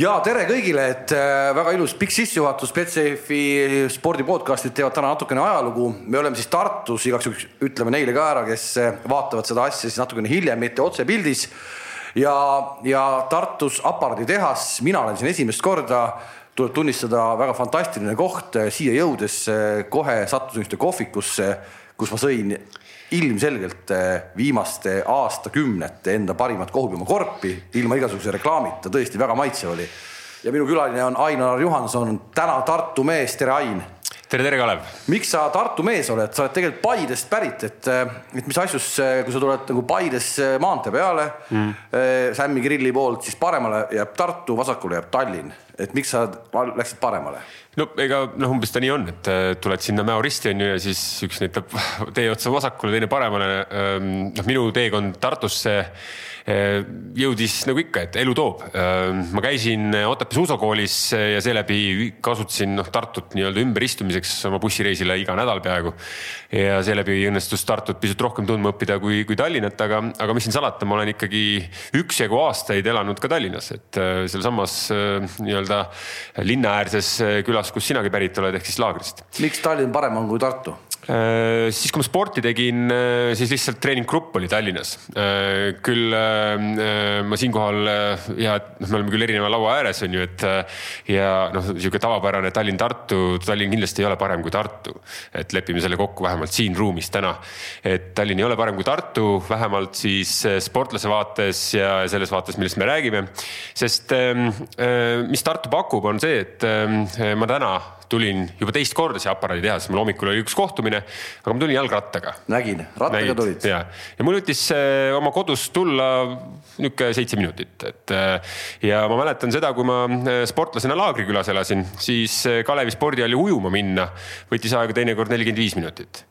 ja tere kõigile, et äh, väga ilus pikk sissejuhatus, Betsafe spordipodcastid teevad täna natukene ajalugu. me oleme siis Tartus, igaks juhuks ütleme neile ka ära, kes äh, vaatavad seda asja siis natukene hiljem, mitte otsepildis. ja, ja Tartus aparaaditehas, mina olen siin esimest korda, tuleb tunnistada, väga fantastiline koht, siia jõudes äh, kohe sattusin ühte kohvikusse, kus ma sõin ilmselgelt eh, viimaste aastakümnete enda parimat kohvipiima korpi ilma igasuguse reklaamita, tõesti väga maitsev oli. ja minu külaline on Ainar Juhanson, täna Tartu mees, tere Ain. tere, tere Kalev. miks sa Tartu mees oled, sa oled tegelikult Paidest pärit, et, eh, et mis asjus, kui sa tuled nagu Paides eh, maantee peale mm. Sämmi grilli poolt, siis paremale jääb Tartu, vasakule jääb Tallinn, et miks sa läksid paremale? no ega noh, umbes ta nii on, et äh, tuled sinna Mäo risti on ju ja siis üks näitab tee otsa vasakule, teine paremale. Noh, minu teekond Tartusse jõudis nagu ikka, et elu toob. Ähm, ma käisin Otepää suusakoolis ja seeläbi kasutasin noh, Tartut nii-öelda ümberistumiseks oma bussireisile iga nädal peaaegu. ja seeläbi õnnestus Tartut pisut rohkem tundma õppida kui, kui Tallinnat, aga, aga mis siin salata, ma olen ikkagi üksjagu aastaid elanud ka Tallinnas, et äh, sealsamas nii-öelda linnaäärses külas kust sinagi pärit oled, ehk siis laagrist. miks Tallinn parem on kui Tartu? Äh, siis, kui ma sporti tegin, äh, siis lihtsalt treeninggrupp oli Tallinnas. Äh, küll ma siinkohal ja noh, me oleme küll erineva laua ääres, on ju, et ja noh, sihuke tavapärane Tallinn-Tartu, Tallinn kindlasti ei ole parem kui Tartu. et lepime selle kokku vähemalt siin ruumis täna. et Tallinn ei ole parem kui Tartu, vähemalt siis sportlase vaates ja selles vaates, millest me räägime. sest mis Tartu pakub, on see, et ma täna tulin juba teist korda siia aparaaditehasesse, mul hommikul oli üks kohtumine, aga ma tulin jalgrattaga. nägin, rattaga Nägid, tulid. ja, ja mul võttis äh, oma kodust tulla niisugune seitse minutit, et äh, ja ma mäletan seda, kui ma äh, sportlasena Laagrikülas elasin, siis Kalevi spordihalli ujuma minna võttis aega teinekord nelikümmend viis minutit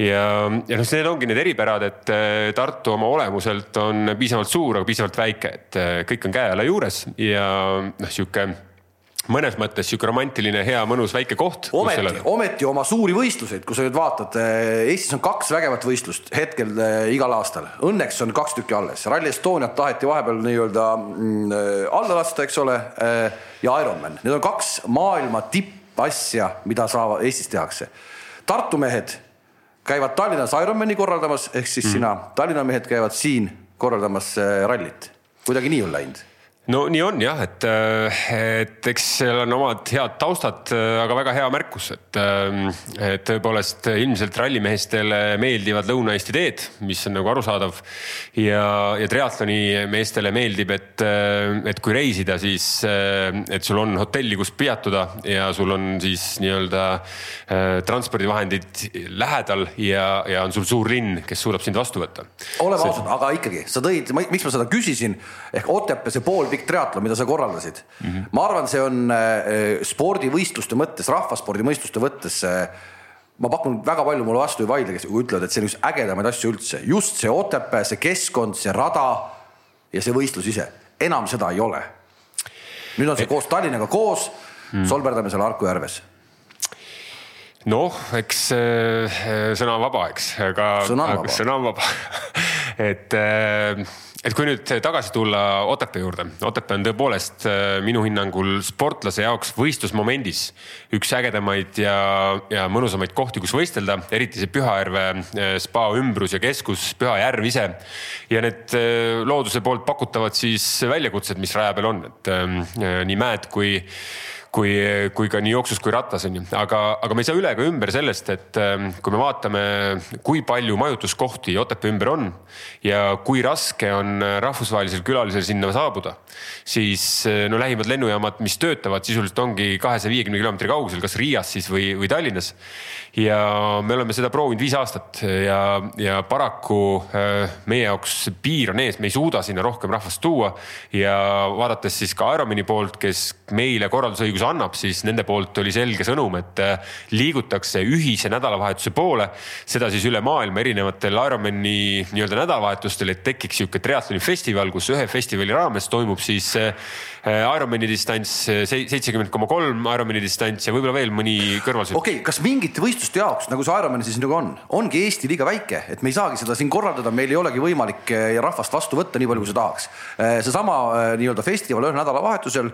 ja, ja noh, need ongi need eripärad, et Tartu oma olemuselt on piisavalt suur, aga piisavalt väike, et kõik on käe-jala juures ja noh, sihuke mõnes mõttes sihuke romantiline, hea, mõnus väike koht. ometi, ometi oma suuri võistluseid, kui sa nüüd vaatad, eh, Eestis on kaks vägevat võistlust hetkel äh, igal aastal, õnneks on kaks tükki alles, Rally Estoniat taheti vahepeal nii-öelda mm, äh, alla lasta, eks ole äh,, ja Ironman, need on kaks maailma tippasja, mida saavad, Eestis tehakse. Tartu mehed käivad Tallinnas Ironmani korraldamas, ehk siis mm. sina, Tallinna mehed käivad siin korraldamas rallit, kuidagi nii on läinud no nii on jah, et, äh, et eks seal on omad head taustad, äh, aga väga hea märkus, et, äh, et tõepoolest ilmselt rallimeestele meeldivad Lõuna-Eesti teed, mis on nagu arusaadav. ja, ja triatloni meestele meeldib, et, et kui reisida, siis, et sul on hotelli, kus peatuda ja sul on siis nii-öelda transpordivahendid lähedal ja, ja on sul suur linn, kes suudab sind vastu võtta. oleme ausad, aga ikkagi sa tõid, miks ma seda küsisin ehk Otepää see pool pikk triatlon, mida sa korraldasid mm. -hmm. ma arvan, see on äh, spordivõistluste mõttes, rahvaspordivõistluste mõttes äh, ma pakun, väga palju mulle vastu ei vaidle, kes ütlevad, et see on üks ägedamaid asju üldse, just see Otepää, see keskkond, see rada ja see võistlus ise, enam seda ei ole. nüüd on see koos Tallinnaga koos mm., solberdame seal Harku järves noh, eks äh, sõna on vaba, eks, aga sõna on vaba, sõna on vaba. et äh, et kui nüüd tagasi tulla Otepää juurde, Otepää on tõepoolest äh, minu hinnangul sportlase jaoks võistlusmomendis üks ägedamaid ja, ja mõnusamaid kohti, kus võistelda, eriti see Pühajärve äh, spa ümbrus ja keskus, Pühajärv ise. ja need äh, looduse poolt pakutavad siis väljakutsed, mis raja peal on, et nii mäed kui kui, kui ka nii jooksus kui rattas on ju, aga, aga me ei saa üle ega ümber sellest, et ähm, kui me vaatame, kui palju majutuskohti Otepää ümber on ja kui raske on rahvusvahelisel külalisel sinna saabuda, siis äh, no lähimad lennujaamad, mis töötavad, sisuliselt ongi kahesaja viiekümne kilomeetri kaugusel, kas Riias siis või, või Tallinnas. Ja me oleme seda proovinud viis aastat ja, ja paraku äh, meie jaoks piir on ees, me ei suuda sinna rohkem rahvast tuua ja vaadates siis ka Ironmani poolt, kes meile korraldusõiguse annab, siis nende poolt oli selge sõnum, et äh, liigutakse ühise nädalavahetuse poole. seda siis üle maailma erinevatel Ironmani nii-öelda nädalavahetustel, et tekiks sihuke triatloni festival, kus ühe festivali raames toimub siis äh, Ironmani distants seitsekümmend koma kolm, Ironmani distants ja võib-olla veel mõni kõrvalsõit. okei okay,, kas mingite võistluste jaoks, nagu see Ironman siis nagu on, ongi Eesti liiga väike, et me ei saagi seda siin korraldada, meil ei olegi võimalik rahvast vastu võtta nii palju, kui sa tahaks. seesama nii-öelda festival ühel nädalavahetusel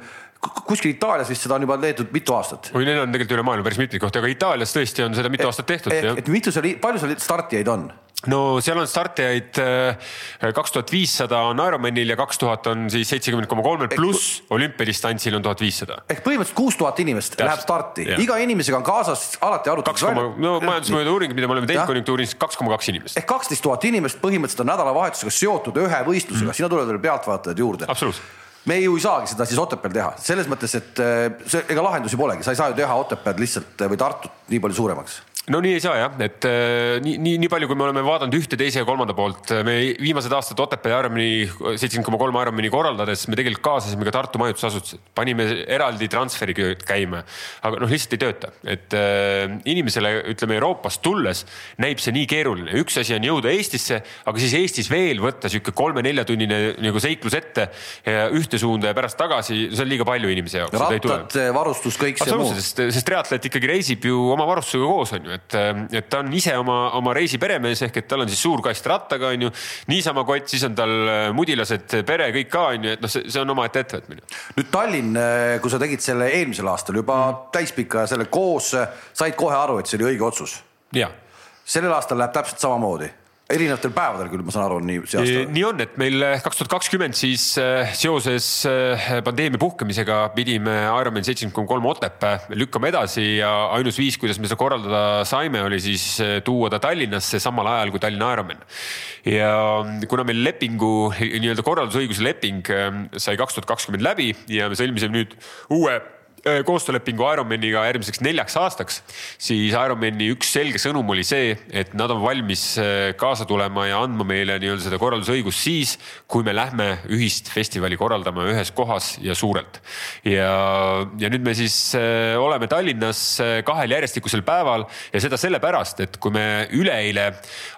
kuskil Itaalias vist seda on juba tehtud mitu aastat. oi, neil on tegelikult üle maailma päris mitmeid kohti, aga Itaalias tõesti on seda mitu aastat tehtud. et mitu seal, palju seal startijaid on? no seal on startijaid äh, kaks tuhat viissada on Ironmanil ja kaks tuhat on siis seitsekümmend koma kolmel pluss olümpiadistantsil on tuhat viissada. ehk põhimõtteliselt kuus tuhat inimest Täpselt. läheb starti, iga inimesega on kaasas alati arutatud. no majandusmõjude uuring, mida me oleme teinud konjunktuuris, kaks koma kaks inimest. ehk kaksteist tuhat inimest põhimõtteliselt on nädalavahetusega seotud ühe võistlusega mm., sinna tulevad veel pealtvaatajad juurde. absoluutselt me ju ei saagi seda siis Otepääl teha, selles mõttes, et äh, see, ega lahendusi polegi, sa ei saa ju teha Otepääd lihtsalt või Tartut nii palju suuremaks no nii ei saa jah, et äh, nii, nii, nii palju, kui me oleme vaadanud ühte, teise ja kolmanda poolt, äh, me viimased aastad Otepää Ironmani, seitsekümmend koma kolm Ironmani korraldades me tegelikult kaasasime ka Tartu majutusasutused, panime eraldi transferi käima, aga noh, lihtsalt ei tööta, et äh, inimesele ütleme Euroopast tulles näib see nii keeruline, üks asi on jõuda Eestisse, aga siis Eestis veel võtta sihuke kolme-neljatunnine nagu seiklus ette ühte suunda ja pärast tagasi, see on liiga palju inimese jaoks. rattad, varustus, kõik see muu. sest, sest triatlet ikkagi reisib ju oma varustusega koos on ju et, et ta on ise oma, oma reisi peremees ehk et tal on siis suur kast rattaga onju, niisama kott, siis on tal äh, mudilased, pere, kõik ka onju, et noh, see, on omaette ettevõtmine. nüüd Tallinn, äh, kui sa tegid selle eelmisel aastal juba mm. täispika selle koos, said kohe aru, et see oli õige otsus? sellel aastal läheb täpselt samamoodi erinevatel päevadel küll, ma saan aru, nii see aasta. nii on, et meil eh, kaks tuhat kakskümmend siis eh, seoses eh, pandeemia puhkemisega pidime Ironman seitsekümmend koma kolm Otepää lükkama edasi ja ainus viis, kuidas me seda korraldada saime, oli siis tuua ta Tallinnasse samal ajal kui Tallinna Ironman. ja kuna meil lepingu nii-öelda korraldusõiguse leping sai kaks tuhat kakskümmend läbi ja me sõlmisime nüüd uue koostöölepingu Ironmaniga järgmiseks neljaks aastaks, siis Ironmani üks selge sõnum oli see, et nad on valmis äh, kaasa tulema ja andma meile nii-öelda seda korraldusõigust siis, kui me lähme ühist festivali korraldama ühes kohas ja suurelt. ja, ja nüüd me siis äh, oleme Tallinnas kahel järjestikusel päeval ja seda sellepärast, et kui me üleeile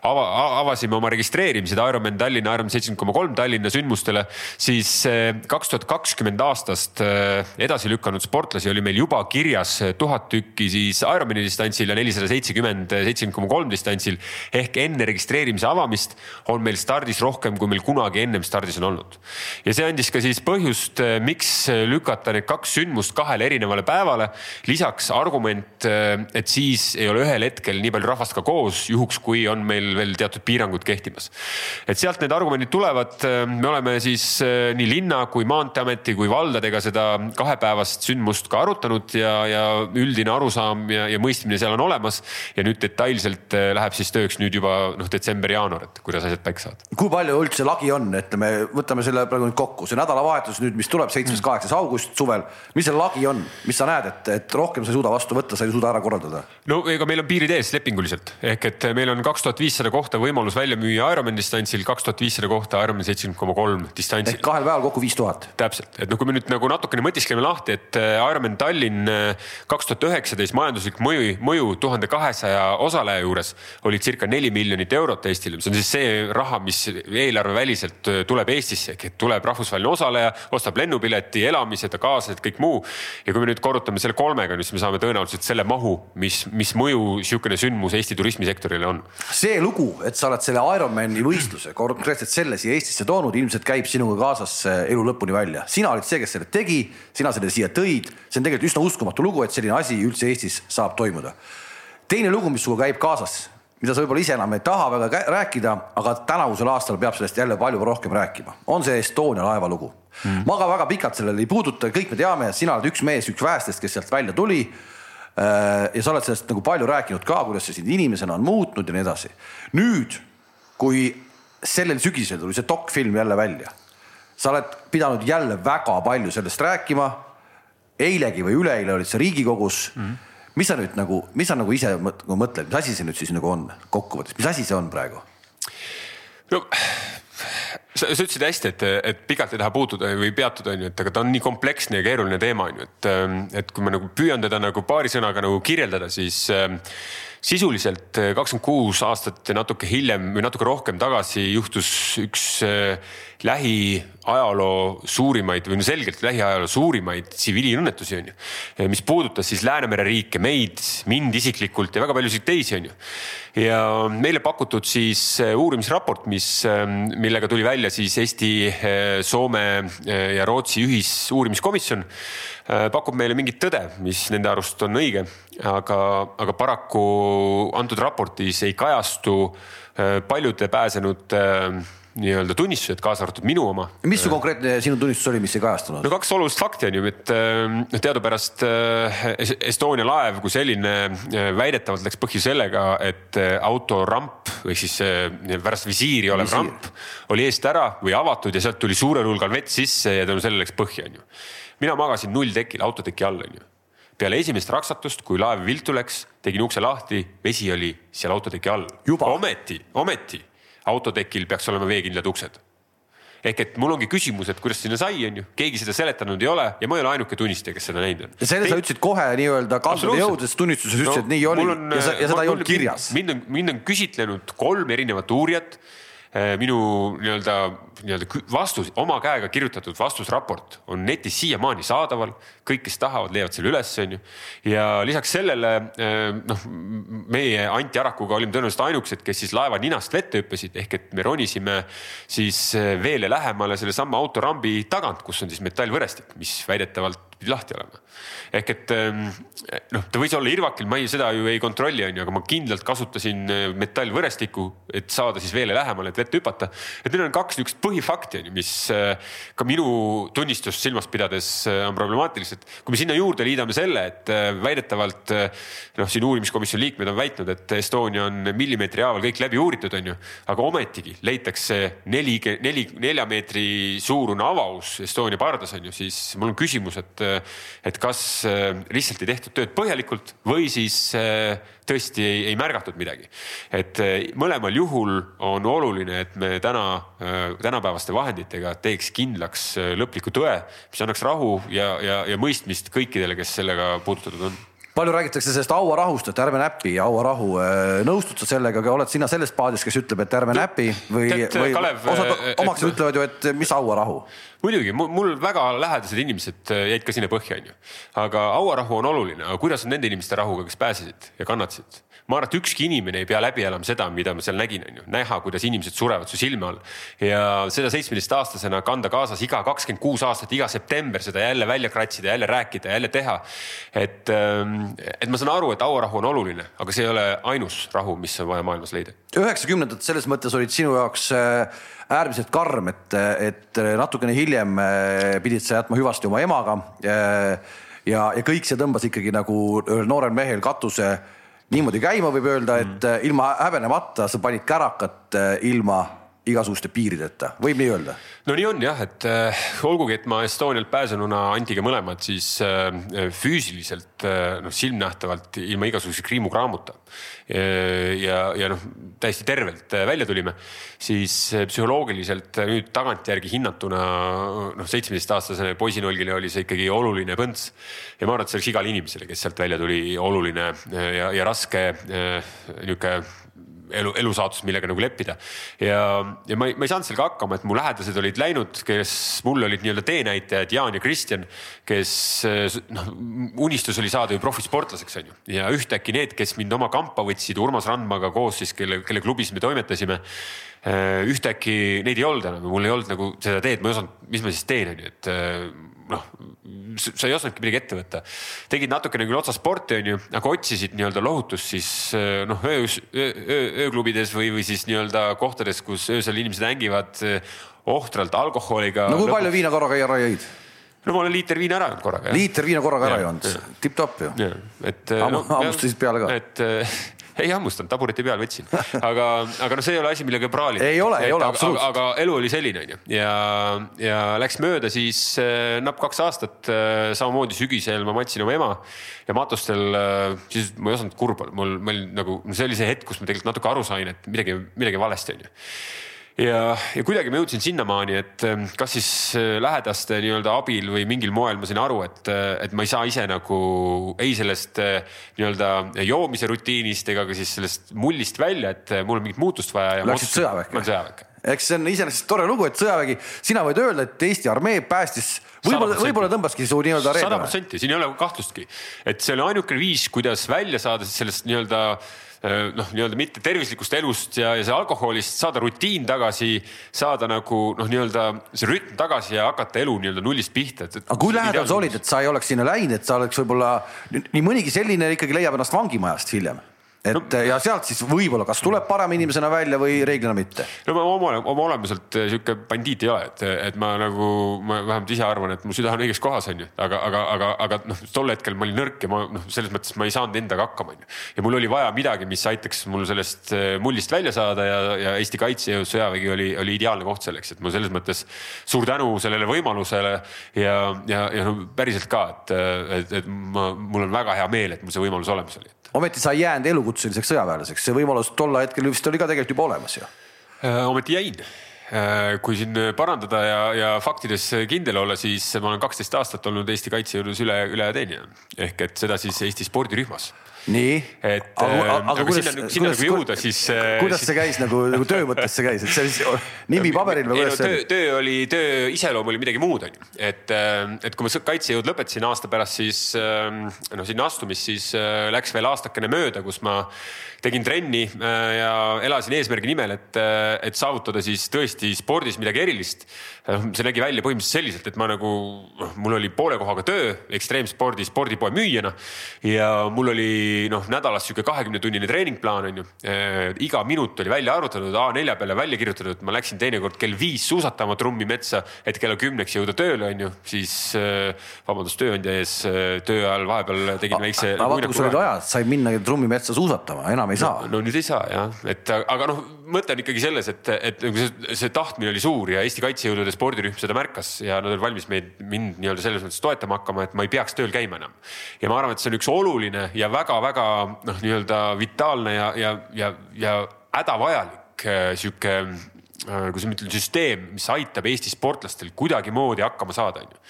ava, avasime oma registreerimised Ironman Tallinna, Ironman seitsekümmend koma kolm Tallinna sündmustele, siis kaks tuhat kakskümmend aastast edasi lükanud sportlased sportlasi oli meil juba kirjas tuhat tükki siis Ironmani distantsil ja nelisada seitsekümmend, seitsekümmend koma kolm distantsil. ehk enne registreerimise avamist on meil stardis rohkem, kui meil kunagi ennem stardis on olnud. ja see andis ka siis põhjust, miks lükata need kaks sündmust kahele erinevale päevale. lisaks argument, et siis ei ole ühel hetkel nii palju rahvast ka koos, juhuks kui on meil veel teatud piirangud kehtimas. et sealt need argumendid tulevad, me oleme siis nii linna kui Maanteeameti kui valdadega seda kahepäevast sündmust just ka arutanud ja, ja üldine arusaam ja, ja mõistmine seal on olemas. ja nüüd detailselt äh, läheb siis tööks nüüd juba noh, detsember-jaanuar, et kuidas asjad paika saavad. kui palju üldse lagi on, ütleme, võtame selle praegu nüüd kokku, see nädalavahetus nüüd, mis tuleb seitsmes, mm. august suvel, mis see lagi on, mis sa näed, et, et rohkem sa ei suuda vastu võtta, sa ei suuda ära korraldada? no ega meil on piirid ees lepinguliselt ehk et meil on kaks tuhat viissada kohta võimalus välja müüa Ironman distantsil, kaks tuhat viissada kohta Ironman seitsekümmend koma kolm distantsil. ehk kahel päeval kokku viis tuhat. täpselt, et noh, kui me nüüd nagu natukene mõtiskleme lahti, et äh, Ironman Tallinn äh, kaks tuhat üheksateist majanduslik mõju, mõju tuhande kahesaja osaleja juures oli circa neli miljonit eurot Eestile. see on siis see raha, mis eelarveväliselt äh, tuleb Eestisse, ehk et tuleb rahvusvaheline osaleja, ostab lennupileti, elamised, kaaslased, kõik muu. ja kui me nüüd korrutame selle kolmega, siis me saame tõenäoliselt selle mahu, mis, mis mõju niisugune sündmus Eesti turismisektorile on. see lugu, et sa oled selle Ironmani võistluse konkreetselt selle siia Eestisse toonud, ilmselt käib sinuga kaasas elu lõpuni välja. sina olid see, kes selle tegi, sina selle siia tõid see on tegelikult üsna uskumatu lugu, et selline asi üldse Eestis saab toimuda. teine lugu, mis sinuga käib kaasas, mida sa võib-olla ise enam ei taha väga rääkida, aga tänavusel aastal peab sellest jälle palju rohkem rääkima, on see Estonia laeva lugu mm.. ma ka väga pikalt sellele ei puuduta, kõik me teame, sina oled üks mees, üks vähestest, kes sealt välja tuli. Äh, ja sa oled sellest nagu palju rääkinud ka, kuidas see sind inimesena on muutnud ja nii edasi. nüüd, kui sellel sügisel tuli see dokfilm jälle välja, sa oled pidanud jälle väga palju sellest rääkima eilegi või üleeile olid sa Riigikogus mm. -hmm. mis sa nüüd nagu, mis sa nagu ise mõtled, mis asi see nüüd siis nagu on kokkuvõttes, mis asi see on praegu? no sa, sa ütlesid hästi, et, et pikalt ei taha puutuda või peatuda, onju, et aga ta on nii kompleksne ja keeruline teema, onju, et, et kui ma nagu püüan teda nagu paari sõnaga nagu kirjeldada, siis äh, sisuliselt kakskümmend kuus aastat ja natuke hiljem või natuke rohkem tagasi juhtus üks äh, lähiajaloo suurimaid või no selgelt lähiajaloo suurimaid tsiviilõnnetusi on ju. mis puudutas siis Läänemere riike, meid, mind isiklikult ja väga paljusid teisi on ju. Ja meile pakutud siis äh, uurimisraport, mis, ähm, millega tuli välja siis Eesti, äh, Soome äh, ja Rootsi ühisuurimiskomisjon pakub meile mingit tõde, mis nende arust on õige, aga, aga paraku antud raportis ei kajastu paljude pääsenute nii-öelda tunnistused, kaasa arvatud minu oma. mis su konkreetne sinu tunnistus oli, mis ei kajastunud? no kaks olulist fakti on ju, et noh, teadupärast äh, Estonia laev kui selline äh, väidetavalt läks põhja sellega, et autoramp või siis pärast visiiri olev Visiir. ramp oli eest ära või avatud ja sealt tuli suurel hulgal vett sisse ja tänu sellele läks põhja, on ju. mina magasin nulltekil, autoteki all, on ju peale esimest raksatust, kui laev viltu läks, tegin ukse lahti, vesi oli seal autoteki all. ometi, ometi autotekil peaks olema veekindlad uksed ehk et mul ongi küsimus, et kuidas sinna sai, on ju, keegi seda seletanud ei ole ja ma ei ole ainuke tunnistaja, kes seda näinud on. ja selle Te... sa ütlesid kohe nii-öelda kaldale jõudes tunnistuses ütlesid no,, et nii oli on, ja, ja seda ei olnud kirjas. mind on, mind on küsitlenud kolm erinevat uurijat minu nii-öelda, nii-öelda vastus, oma käega kirjutatud vastusraport on netis siiamaani saadaval. kõik, kes tahavad, leiavad selle üles, onju. ja lisaks sellele äh, noh, meie Anti Arakuga olime tõenäoliselt ainukesed, kes siis laeva ninast vette hüppasid, ehk et me ronisime siis äh, veele lähemale sellesama autorambi tagant, kus on siis metallvõrestik, mis väidetavalt pidi lahti olema. ehk et ähm, noh, ta võis olla irvakil, ma ei, seda ju ei kontrolli, onju, aga ma kindlalt kasutasin äh, metallvõrestikku, et saada siis veele lähemale, et vette hüpata. et need on kaks niisugust põhifakti onju, mis äh, ka minu tunnistust silmas pidades äh, on problemaatilised. kui me sinna juurde liidame selle, et väidetavalt noh, siin uurimiskomisjoni liikmed on väitnud, et Estonia on millimeetri haaval kõik läbi uuritud, onju, aga ometigi leitakse neli, neli, nelja meetri suurune avaus Estonia pardas onju, siis mul on küsimus, et et kas äh, lihtsalt ei tehtud tööd põhjalikult või siis äh, tõesti ei, ei märgatud midagi. et äh, mõlemal juhul on oluline, et me täna tänapäevaste vahenditega teeks kindlaks lõpliku tõe, mis annaks rahu ja, ja, ja mõistmist kõikidele, kes sellega puudutatud on palju räägitakse sellest hauarahust, et ärme näpi, hauarahu. nõustud sa sellega, oled sina selles paadis, kes ütleb, et ärme näpi või, või Kalev, osad omaksed ütlevad ju, et mis hauarahu? muidugi, mul väga lähedased inimesed äh, jäid ka sinna põhja, onju. aga hauarahu on oluline, aga kuidas on nende inimeste rahuga, kes pääsesid ja kannatasid? Ma arvan, et ükski inimene ei pea läbi elama seda, mida ma seal nägin, onju, näha, kuidas inimesed surevad su silme all. ja seda seitsmeteistaastasena kanda kaasas iga kakskümmend kuus aastat, iga september seda jälle välja kratsida, jälle rääkida, jälle teha. et, ähm, et ma saan aru, et hauarahu on oluline, aga see ei ole ainus rahu, mis on vaja maailmas leida. üheksakümnendad selles mõttes olid sinu jaoks äh, äärmiselt karm, et, et natukene hiljem äh, pidid sa jätma hüvasti oma emaga. Äh, ja, ja kõik see tõmbas ikkagi nagu noorel mehel katuse niimoodi käima võib öelda, et mm. ilma häbenemata sa panid kärakat äh, ilma igasuguste piirideta, võib nii öelda? no nii on jah, et äh, olgugi, et ma Estonialt pääsenuna Antiga mõlemad siis äh, füüsiliselt äh, noh, silmnähtavalt ilma igasuguse kriimukraamuta äh, ja, ja noh, täiesti tervelt äh, välja tulime, siis äh, psühholoogiliselt äh, nüüd tagantjärgi hinnatuna noh, seitsmeteistaastasele poisinolgile oli see ikkagi oluline põnts. ja ma arvan, et see oleks igale inimesele, kes sealt välja tuli, oluline äh, ja, ja raske äh, niisugune elu, elusaatus, millega nagu leppida. ja, ja ma ei, ma ei saanud sellega hakkama, et mu lähedased olid läinud, kes mulle olid nii-öelda teenäitajad, Jaan ja Kristjan, kes noh, unistus oli saada ju profisportlaseks, on ju. ja ühtäkki need, kes mind oma kampa võtsid Urmas Randmaga koos siis, kelle, kelle klubis me toimetasime ühtäkki neid ei olnud enam ja mul ei olnud nagu seda teed, ma ei osanud, mis ma siis teen, on ju, et noh, sa ei osanudki midagi ette võtta. tegid natukene küll otsas sporti, onju, aga otsisid nii-öelda lohutust siis eh, noh, öös, öö, ööklubides või, või siis nii-öelda kohtades, kus öösel inimesed hängivad eh, ohtralt alkoholiga. no kui palju viina korraga ära jõid? no ma olen liiter viina ära joonud korraga. liiter viina korraga ära joonud, tipp-topp ju. et no,. hammustasid peale ka? et ei hammustanud, tabureti peal võtsin, aga, aga noh, see ei ole asi, millega praalida. ei ole, ei ole absoluutselt. aga elu oli selline, onju ja, ja läks mööda siis äh, napp kaks aastat äh,. samamoodi sügisel ma matsin oma ema ja matustel äh,, siis ma ei osanud kurb olla, mul, meil nagu, see oli see hetk, kus ma tegelikult natuke aru sain, et midagi, midagi valesti onju ja, ja kuidagi ma jõudsin sinnamaani, et ähm, kas siis äh, lähedaste nii-öelda abil või mingil moel ma sain aru, et, äh, et ma ei saa ise nagu ei sellest äh, nii-öelda joomise rutiinist ega ka siis sellest mullist välja, et mul on mingit muutust vaja. Läksid sõjaväkke? ma olen sõjaväkke eks see on iseenesest tore lugu, et sõjavägi, sina võid öelda, et Eesti armee päästis, võib-olla, võib-olla tõmbaski su nii-öelda reedele. sada protsenti, siin ei ole kahtlustki, et see oli ainukene viis, kuidas välja saada sellest nii-öelda Äh, noh, nii-öelda mitte tervislikust elust ja, ja see alkoholist saada rutiin tagasi, saada nagu noh, nii-öelda see rütm tagasi ja hakata elu nii-öelda nullist pihta. aga kui lähedal sa olid, et sa ei oleks sinna läinud, et sa oleks võib-olla nii mõnigi selline ikkagi leiab ennast vangimajast hiljem et no, ja sealt siis võib-olla, kas tuleb parema inimesena välja või reeglina mitte? no ma oma, oma olemuselt eh, sihuke bandiit ei ole, et, et ma nagu, ma vähemalt ise arvan, et mu süda on õiges kohas, onju. aga, aga, aga, aga noh, tol hetkel ma olin nõrk ja ma noh, selles mõttes ma ei saanud endaga hakkama, onju. ja mul oli vaja midagi, mis aitaks mul sellest eh, mullist välja saada ja, ja Eesti Kaitsejõud, sõjavägi oli, oli ideaalne koht selleks, et ma selles mõttes suur tänu sellele võimalusele ja, ja, ja no päriselt ka, et, et, et ma, mul on väga hea meel, et mul see võimalus olemas oli ometi sa ei jäänud elukutseliseks sõjaväelaseks, see võimalus tol hetkel vist oli ka tegelikult juba olemas ju. Äh, ometi jäin. Äh, kui siin parandada ja, ja faktides kindel olla, siis ma olen kaksteist aastat olnud Eesti Kaitsejõudus üle, ületeenija ehk et seda siis Eesti spordirühmas nii. et aga, aga, äh, aga kuidas, kuidas, jõuda, siis. Äh, kuidas see käis nagu, nagu töö mõttes see käis, et see siis nimi paberil või kuidas see oli? töö oli, töö iseloom oli midagi muud, onju. et, äh, et kui ma kaitsejõud lõpetasin aasta pärast, siis noh, sinna astumist, siis läks veel aastakene mööda, kus ma tegin trenni ja elasin eesmärgi nimel, et, et saavutada siis tõesti spordis midagi erilist. see nägi välja põhimõtteliselt selliselt, et ma nagu, noh, mul oli poole kohaga töö ekstreemspordi spordipoe müüjana ja mul oli noh, nädalas sihuke kahekümne tunnine treeningplaan on ju e,. iga minut oli välja arvutatud, A4 peale välja kirjutatud, ma läksin teinekord kell viis suusatama trummi metsa, et kella kümneks jõuda tööle, on ju, siis e, vabandust tööandja ees, eh, töö ajal vahepeal tegin väikse. aga vaata, kui sul olid ajad, sai minna trummi metsa suusatama, enam ei saa no,. no nüüd ei saa jah, et aga noh, mõte on ikkagi selles, et, et nagu see, see tahtmine oli suur ja Eesti Kaitsejõudude spordirühm seda märkas ja nad olid valmis meid, mind nii-öelda selles mõttes toetama hakkama, et ma ei peaks tööl käima enam. ja ma arvan, et see on üks oluline ja väga-väga noh, nii-öelda vitaalne ja, ja, ja, ja hädavajalik äh, sihuke äh, kuidas ma ütlen, süsteem, mis aitab Eesti sportlastel kuidagimoodi hakkama saada, onju.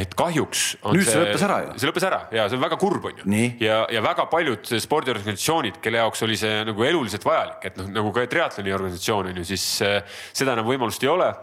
et kahjuks. nüüd see, see lõppes ära ju. see lõppes ära ja see on väga kurb, onju. ja, ja väga paljud spordiorganisatsioonid, kelle jaoks oli see nagu eluliselt vajalik, et noh, nagu ka triatloni organisatsioon onju, siis äh, seda enam võimalust ei ole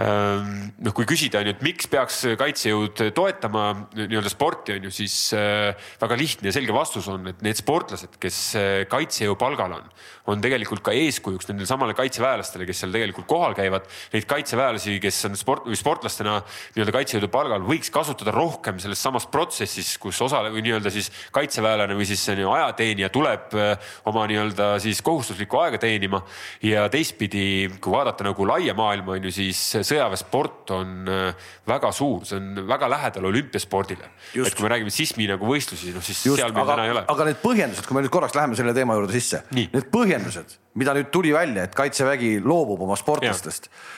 noh, kui küsida on ju, et miks peaks kaitsejõud toetama nii-öelda sporti on ju, siis äh, väga lihtne ja selge vastus on, et need sportlased, kes äh, kaitsejõu palgal on, on tegelikult ka eeskujuks nendele samale kaitseväelastele, kes seal tegelikult kohal käivad. Neid kaitseväelasi, kes on sport või sportlastena nii-öelda kaitsejõudu palgal, võiks kasutada rohkem selles samas protsessis, kus osale või nii-öelda siis kaitseväelane või siis ajateenija tuleb äh, oma nii-öelda siis kohustuslikku aega teenima. ja teistpidi, kui vaadata nagu laia maailma on ju, siis sõjaväesport on äh, väga suur, see on väga lähedal olümpiaspordile. et kui me räägime sismi nagu võistlusi, noh siis Just, seal meil aga, täna ei ole. aga need põhjendused, kui me nüüd korraks läheme selle teema juurde sisse, need põhjendused, mida nüüd tuli välja, et kaitsevägi loobub oma sportlastest äh,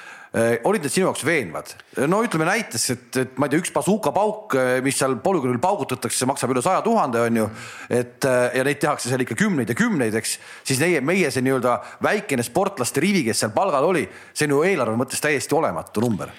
olid need sinu jaoks veenvad? no ütleme näiteks, et, et ma ei tea, üks bazookapauk, äh, mis seal polügoonil paugutatakse, maksab üle saja tuhande, on ju. et ja neid tehakse seal ikka kümneid ja kümneid, eks. siis meie, meie see nii-öelda väikene sportlaste rivi, kes seal palgal oli, see on ju eelarve mõttes täiesti olematu number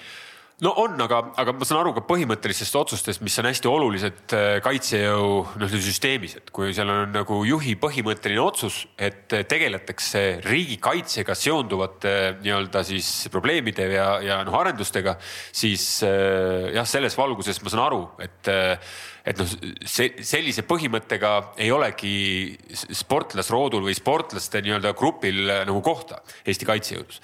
no on, aga, aga ma saan aru ka põhimõttelistest otsustest, mis on hästi olulised äh, kaitsejõu noh, süsteemis, et kui seal on nagu juhi põhimõtteline otsus, et tegeletakse riigikaitsega seonduvate nii-öelda siis probleemide ja, ja noh, arendustega, siis äh, jah, selles valguses ma saan aru, et äh, et noh, see sellise põhimõttega ei olegi sportlasroodul või sportlaste nii-öelda grupil nagu kohta Eesti kaitsejõudus.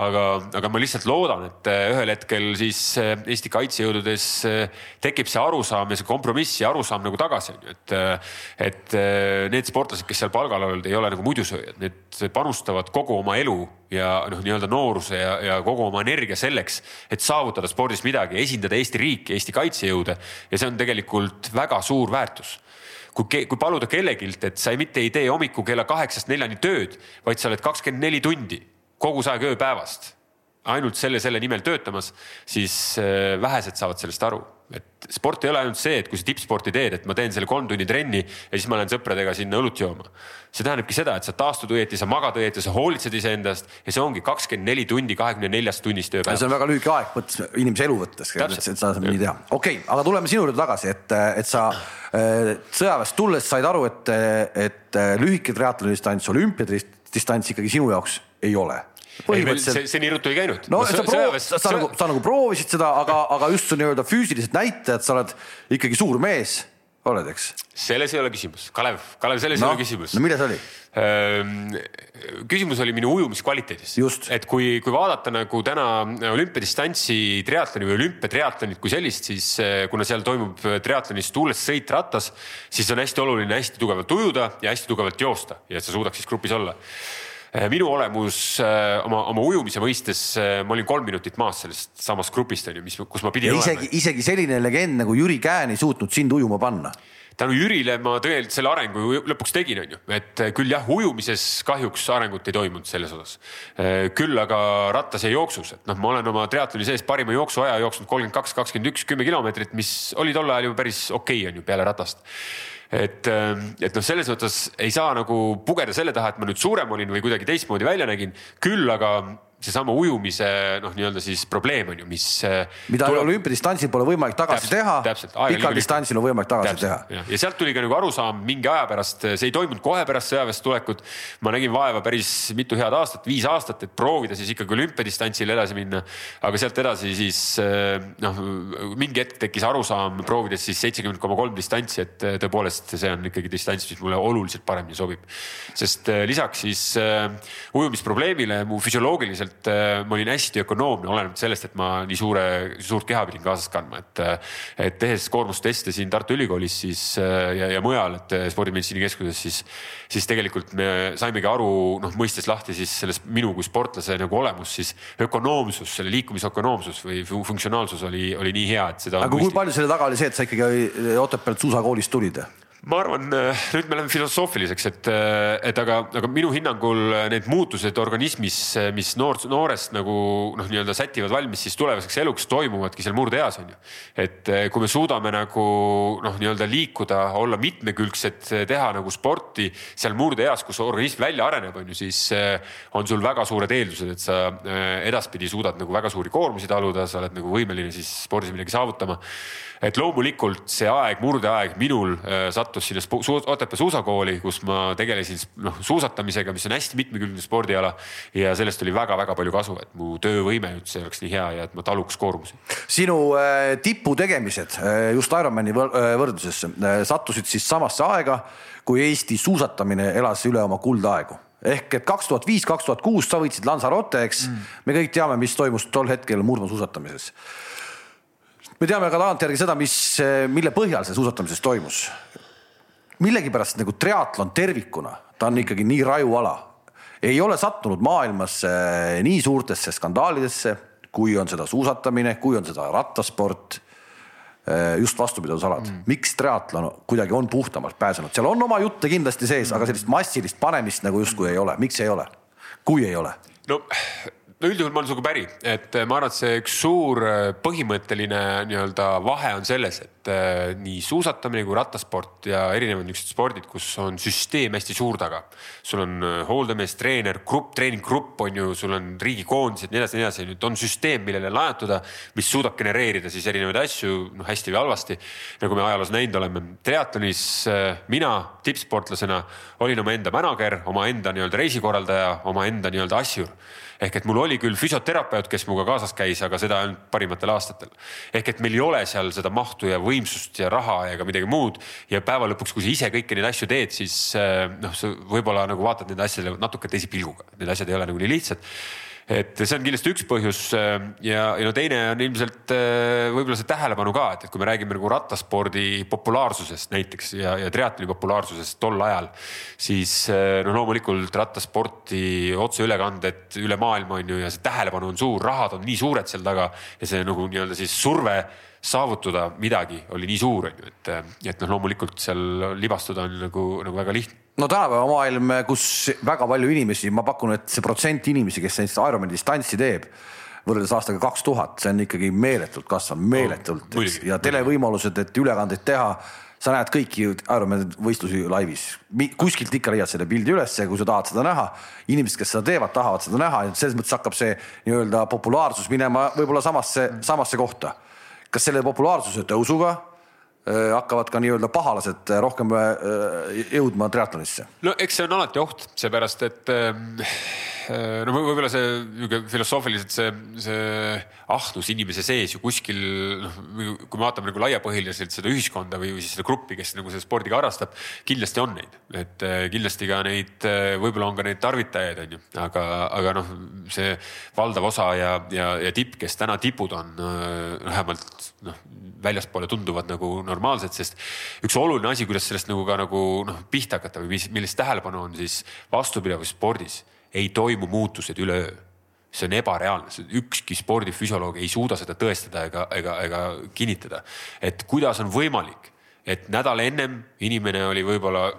aga, aga ma lihtsalt loodan, et ühel hetkel siis Eesti kaitsejõududes tekib see arusaam ja see kompromiss ja arusaam nagu tagasi, on ju, et, et need sportlased, kes seal palgal olnud, ei ole nagu muidusööjad, need panustavad kogu oma elu ja noh, nii-öelda nooruse ja, ja kogu oma energia selleks, et saavutada spordis midagi, esindada Eesti riiki, Eesti kaitsejõude. Ja see on tegelikult väga suur väärtus. Kui, kui paluda kellegilt, et sa mitte ei tee hommikul kella kaheksast neljani tööd, vaid sa oled kakskümmend neli tundi kogu see aeg ööpäevast ainult selle, selle nimel töötamas, siis äh, vähesed saavad sellest aru et sport ei ole ainult see, et kui sa tippsporti teed, et ma teen selle kolm tundi trenni ja siis ma lähen sõpradega sinna õlut jooma. see tähendabki seda, et sa taastud õieti, sa magad õieti, sa hoolitsed iseendast ja see ongi kakskümmend neli tundi kahekümne neljast tunnist ööpäevas. see on väga lühike aeg, mõttes inimese elu võttes, et seda saab nii teha. okei okay,, aga tuleme sinu juurde tagasi, et, et sa äh, sõjaväest tulles said aru, et, et lühike triatloni distants, olümpiadistants ikkagi sinu jaoks ei ole põhimõtteliselt. see, see nii ruttu ei käinud. no sa, proov, sa, sa, nagu, sa nagu proovisid seda, aga, aga just nii-öelda füüsilised näitajad, sa oled ikkagi suur mees, oled, eks? selles ei ole küsimus, Kalev, Kalev, selles no, ei ole küsimus. no milles oli? Küsimus oli minu ujumiskvaliteedis. et kui, kui vaadata nagu täna olümpiadistantsi triatloni või olümpiatriatlonit kui sellist, siis eh, kuna seal toimub triatlonis tuules sõit rattas, siis on hästi oluline hästi tugevalt ujuda ja hästi tugevalt joosta ja et sa suudaks siis grupis olla minu olemus eh, oma, oma ujumise mõistes, eh, ma olin kolm minutit maas sellest samast grupist on ju, mis, kus ma pidin ja isegi, olema. isegi selline legend nagu Jüri Käen ei suutnud sind ujuma panna tänu Jürile ma tegelikult selle arengu lõpuks tegin, on ju, et küll jah, ujumises kahjuks arengut ei toimunud selles osas. küll aga rattas ja jooksus, et noh, ma olen oma triatloni sees parima jooksuaja jooksnud kolmkümmend kaks, kakskümmend üks, kümme kilomeetrit, mis oli tol ajal ju päris okei okay, on ju peale ratast et, ähm, et noh, selles mõttes ei saa nagu pugeda selle taha, et ma nüüd suurem olin või kuidagi teistmoodi välja nägin, küll aga seesama ujumise noh, nii-öelda siis probleem on ju, mis. Äh, mida tuleb... olümpiadistantsil pole võimalik tagasi täpselt, teha. pikal distantsil on võimalik tagasi täpselt, teha. ja sealt tuli ka nagu arusaam mingi aja pärast, see ei toimunud kohe pärast sõjaväest tulekut. ma nägin vaeva päris mitu head aastat, viis aastat, et proovida siis ikkagi olümpiadistantsil edasi minna. aga sealt edasi siis äh, noh, mingi hetk tekkis arusaam, proovides siis seitsekümmend koma kolm distantsi, et äh, tõepoolest see on ikkagi distants, mis mulle oluliselt paremini sobib. sest lisaks siis ujumisprobleemile mu füsioloogiliselt et äh, ma olin hästi ökonoomne, olenemata sellest, et ma nii suure, suurt keha pidin kaasas kandma, et. Äh, et tehes koormusteste siin Tartu Ülikoolis siis äh, ja, ja mujal, et spordimeditsiini keskuses, siis, siis tegelikult me saimegi aru, noh mõistes lahti siis sellest minu kui sportlase nagu olemus, siis ökonoomsus, selle liikumise ökonoomsus või funktsionaalsus oli, oli nii hea, et seda. aga kui palju selle taga oli see, et sa ikkagi Otepäält suusakoolist tulid? Ma arvan, äh, nüüd me läheme filosoofiliseks, et, äh, et aga, aga minu hinnangul need muutused organismis, äh, mis noor, noorest nagu noh, nii-öelda sätivad valmis siis tulevaseks eluks, toimuvadki seal murdeeas on ju. et kui me suudame nagu noh, nii-öelda liikuda, olla mitmekülgsed, teha nagu sporti seal murdeeas, kus organism välja areneb, on ju, siis on sul väga suured eeldused, et sa edaspidi suudad nagu väga suuri koormusi taluda, sa oled nagu võimeline siis spordis midagi saavutama et loomulikult see aeg, murdeaeg minul äh, sattus sinna Otepää suusakooli, kus ma tegelesin noh suusatamisega, mis on hästi mitmekülgne spordiala. ja sellest oli väga-väga palju kasu, et mu töövõime üldse oleks nii hea ja et ma taluks koormusi. sinu äh, tipu tegemised äh, just Ironmani võrdluses sattusid siis samasse aega, kui Eesti suusatamine elas üle oma kuldaegu ehk et kaks tuhat viis, kaks tuhat kuus sa võitsid Lanzarote, eks mm.. me kõik teame, mis toimus tol hetkel murdmaasuusatamises me teame ka tagantjärgi seda, mis, mille põhjal see suusatamises toimus. millegipärast nagu triatlon tervikuna, ta on ikkagi nii raju ala, ei ole sattunud maailmas nii suurtesse skandaalidesse, kui on seda suusatamine, kui on seda rattasport just vastupidavusalad mm., miks triatlon kuidagi on puhtamalt pääsenud, seal on oma jutte kindlasti sees mm., aga sellist massilist panemist nagu justkui ei ole, miks ei ole, kui ei ole? no no üldjuhul ma olen sinuga päri, et äh, ma arvan, et see üks suur äh, põhimõtteline nii-öelda vahe on selles, et nii suusatamine kui rattasport ja erinevad niisugused spordid, kus on süsteem hästi suur taga. sul on hooldamees, treener, grupp, treeninggrupp on ju, sul on riigikoondised, nii edasi, nii edasi, nüüd on süsteem, millele lajatada, mis suudab genereerida siis erinevaid asju, noh hästi või halvasti. nagu me ajaloos näinud oleme, triatlonis mina tippsportlasena olin omaenda manager, omaenda nii-öelda reisikorraldaja, omaenda nii-öelda asjur ehk et mul oli küll füsioterapeut, kes minuga kaasas käis, aga seda ainult parimatel aastatel. ehk et meil ei ole seal seda mahtu ja võimsust ja raha ega midagi muud. ja päeva lõpuks, kui sa ise kõiki neid asju teed, siis eh, noh, sa võib-olla nagu vaatad nende asjadele natuke teise pilguga, need asjad ei ole nagu nii lihtsad et see on kindlasti üks põhjus äh, ja, ja no teine on ilmselt äh, võib-olla see tähelepanu ka, et, et kui me räägime nagu rattaspordi populaarsusest näiteks ja, ja triatloni populaarsusest tol ajal, siis äh, no loomulikult rattasporti otseülekanded üle maailma on ju ja see tähelepanu on suur, rahad on nii suured seal taga ja see nagu nii-öelda siis surve saavutada midagi oli nii suur, on ju, et, et noh, loomulikult seal libastuda on nagu, nagu väga lihtne no tänapäeva maailm, kus väga palju inimesi, ma pakun, et see protsent inimesi, kes sellist Ironmani distantsi teeb, võrreldes aastaga kaks tuhat, see on ikkagi meeletult kasvanud, meeletult no, ja televõimalused, et ülekandeid teha sa näed kõiki Ironmani võistlusi laivis, kuskilt ikka leiad selle pildi ülesse, kui sa tahad seda näha. inimesed, kes seda teevad, tahavad seda näha ja selles mõttes hakkab see nii-öelda populaarsus minema võib-olla samasse, samasse kohta. kas selle populaarsuse tõusuga hakkavad ka nii-öelda pahalased rohkem äh, jõudma triatlonisse? no eks see on alati oht, seepärast et äh Äh, no võib-olla see niisugune filosoofiliselt see, see ahnus inimese sees ju kuskil noh, kui me vaatame nagu laiapõhjaliselt seda ühiskonda või, või siis seda gruppi, kes nagu selle spordiga harrastab, kindlasti on neid, et äh, kindlasti ka neid, äh, võib-olla on ka neid tarvitajaid, on ju, aga, aga noh, see valdav osa ja, ja, ja tipp, kes täna tipud on vähemalt noh, väljaspoole tunduvad nagu normaalsed, sest üks oluline asi, kuidas sellest nagu ka nagu noh, pihta hakata või mis, millist tähelepanu on siis vastupidavus spordis ei toimu muutused üleöö. see on ebareaalne, ükski spordifüsioloog ei suuda seda tõestada ega, ega, ega kinnitada. et kuidas on võimalik, et nädal ennem inimene oli võib-olla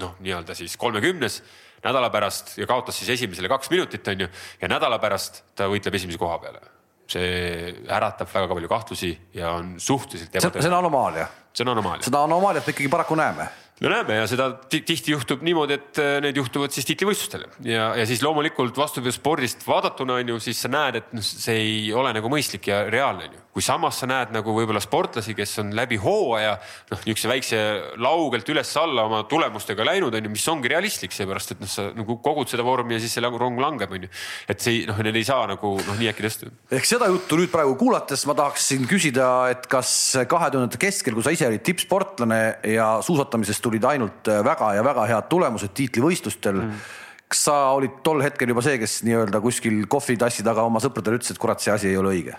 noh, nii-öelda siis kolmekümnes, nädala pärast ja kaotas siis esimesele kaks minutit, on ju, ja nädala pärast ta võitleb esimese koha peale. see äratab väga palju kahtlusi ja on suhteliselt. see on anomaalia. see on anomaalia. seda anomaaliat me ikkagi paraku näeme no näeme ja seda tihti juhtub niimoodi, et äh, need juhtuvad siis tiitlivõistlustele ja, ja siis loomulikult vastupidi spordist vaadatuna on ju, siis sa näed, et noh, see ei ole nagu mõistlik ja reaalne on ju. Kui samas sa näed nagu võib-olla sportlasi, kes on läbi hooaja noh, niisuguse väikse laugelt üles-alla oma tulemustega läinud on ju, mis ongi realistlik, seepärast et noh, sa nagu kogud seda vormi ja siis see rong langeb on ju. et see noh, need ei saa nagu noh, nii äkki tõsta. ehk seda juttu nüüd praegu kuulates ma tahaksin küsida, et kas kahe tuhandete keskel, kui sa ise olid tippsportlane ja suusatamisest tulid ainult väga ja väga head tulemused tiitlivõistlustel mm. kas sa olid tol hetkel juba see, kes nii-öelda kuskil kohvitassi taga oma sõpradele ütles, et kurat, see asi ei ole õige?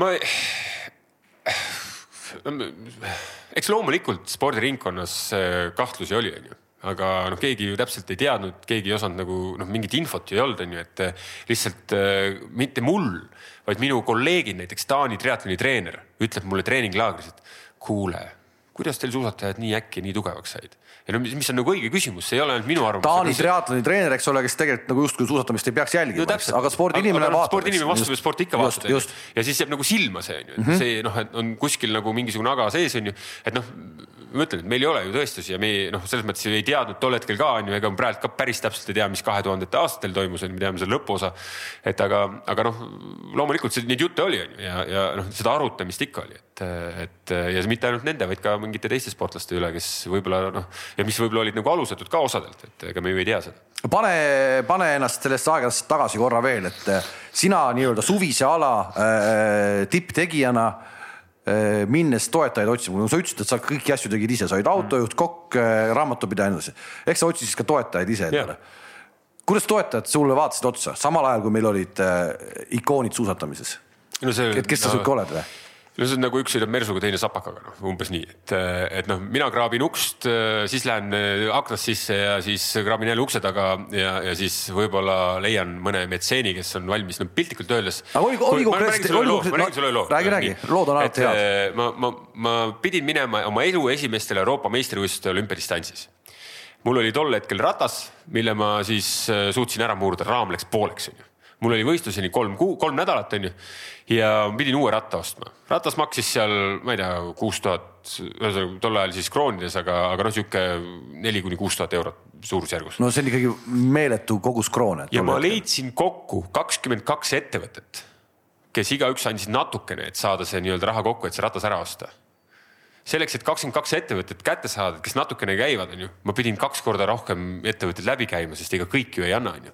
Ma eks loomulikult spordiringkonnas äh, kahtlusi oli, onju, aga noh, keegi ju täpselt ei teadnud, keegi ei osanud nagu noh, mingit infot ju ei olnud, onju, et äh, lihtsalt mitte mul, vaid minu kolleegid, näiteks Taani triatloni treener ütleb mulle treeninglaagris, et kuule kuidas teil suusatajad nii äkki nii tugevaks said? ja no mis, mis on nagu õige küsimus, see ei ole ainult minu arvamus. Taani triatloni treener, eks ole, kes tegelikult nagu justkui suusatamist ei peaks jälgima no,, aga spordiinimene vaatab. spordiinimene vaatab ja sport ikka vaatab. ja siis jääb nagu silma see on ju, et -hmm. see noh, et on kuskil nagu mingisugune aga sees on ju, et noh ma ütlen, et meil ei ole ju tõestusi ja me noh, selles mõttes ei teadnud tol hetkel ka on ju, ega praegu ka päris täpselt ei tea, mis kahe tuhandete aastatel toimus, me teame selle lõpuosa. et aga, aga noh, loomulikult see, neid jutte oli, on ju, ja, ja noh, seda arutamist ikka oli, et, et ja mitte ainult nende, vaid ka mingite teiste sportlaste üle, kes võib-olla noh, ja mis võib-olla olid nagu alusetud ka osadelt, et ega me ju ei tea seda pane, pane ennast sellesse aegadesse tagasi korra veel, et sina nii-öelda suvise ala äh, tipptegijana äh, Äh, minnes toetajaid otsima, no sa ütlesid, et sa kõiki asju tegid ise, sa olid autojuht, kokk, äh, raamatupidaja ja nii edasi. eks sa otsisid ka toetajaid ise endale. kuidas toetajad sulle vaatasid otsa, samal ajal kui meil olid äh, ikoonid suusatamises no? et kes sa no, sihuke oled või? No see on nagu üks sõidab mersuga, teine sapakaga, noh umbes nii, et, et noh, mina kraabin ukst, siis lähen aknast sisse ja siis kraabin jälle ukse taga ja, ja siis võib-olla leian mõne metseeni, kes on valmis, no piltlikult öeldes. räägi, räägi, lood on alati head. ma, ma, ma pidin minema oma elu esimestele Euroopa meistrivõistluste olümpiadistantsis mul oli tol hetkel ratas, mille ma siis äh, suutsin ära murda, raam läks pooleks, onju. Mul oli võistluseni kolm kuu, kolm nädalat onju ja pidin uue ratta ostma. ratas maksis seal, ma ei tea, kuus tuhat, ühesõnaga tol ajal siis kroonides, aga, aga noh, sihuke neli kuni kuus tuhat eurot suurusjärgus. no see on ikkagi meeletu kogus kroone. ja ma leidsin kokku kakskümmend kaks ettevõtet, kes igaüks andis natukene, et saada see nii-öelda raha kokku, et see ratas ära osta selleks, et kakskümmend kaks ettevõtet kätte saada, kes natukene käivad, on ju, ma pidin kaks korda rohkem ettevõtteid läbi käima, sest ega kõik ju ei anna, on ju.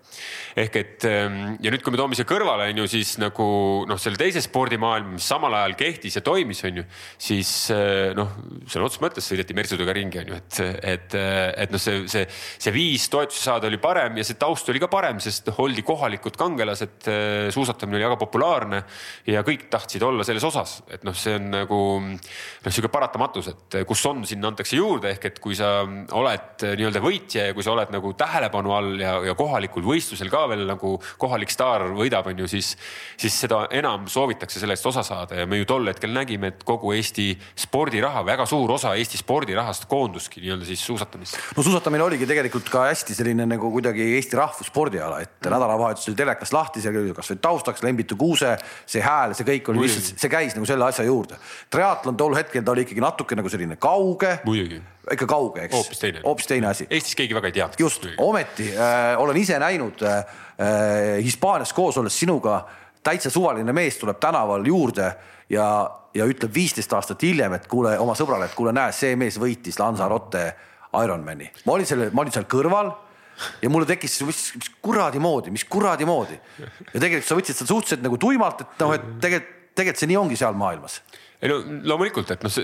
ehk et ähm, ja nüüd, kui me toome siia kõrvale, on ju, siis nagu noh, selle teise spordimaailma, mis samal ajal kehtis ja toimis, on ju, siis äh, noh, sõna otseses mõttes sõideti mersudega ringi, on ju, et, et, et noh, see, see, see viis toetusi saada oli parem ja see taust oli ka parem, sest oldi kohalikud kangelased, äh, suusatamine oli väga populaarne ja kõik tahtsid olla selles osas, et noh, see on nagu noh, sihuke paratamatu ületamatus, et kus on, sinna antakse juurde, ehk et kui sa oled nii-öelda võitja ja kui sa oled nagu tähelepanu all ja, ja kohalikul võistlusel ka veel nagu kohalik staar võidab, on ju, siis, siis seda enam soovitakse sellest osa saada ja me ju tol hetkel nägime, et kogu Eesti spordiraha, väga suur osa Eesti spordirahast koonduski nii-öelda siis suusatamisse. no suusatamine oligi tegelikult ka hästi selline nagu kuidagi Eesti rahvusspordiala, et mm. nädalavahetusel telekas lahti, seal oli kasvõi taustaks Lembitu Kuuse, see hääl, see kõik oli lihtsalt, see käis nagu selle asja juurde. triatlon tol hetkel ta oli ikkagi natuke nagu selline kauge. ikka kauge, eks. hoopis teine. hoopis teine asi. Eestis keegi väga ei teadnud. just, ometi äh, olen ise näinud äh, äh, Hispaanias koos olles sinuga, täitsa suvaline mees tuleb tänaval juurde ja, ja ütleb viisteist aastat hiljem, et kuule oma sõbrale, et kuule, näe, see mees võitis Lanzarote Ironmani. ma olin selle, ma olin seal kõrval ja mulle tekkis, mis, mis kuradi moodi, mis kuradi moodi. ja tegelikult sa võtsid seda suhteliselt nagu tuimalt, et noh, et tegelikult, tegelikult see nii ongi seal maailmas ei no loomulikult, et noh,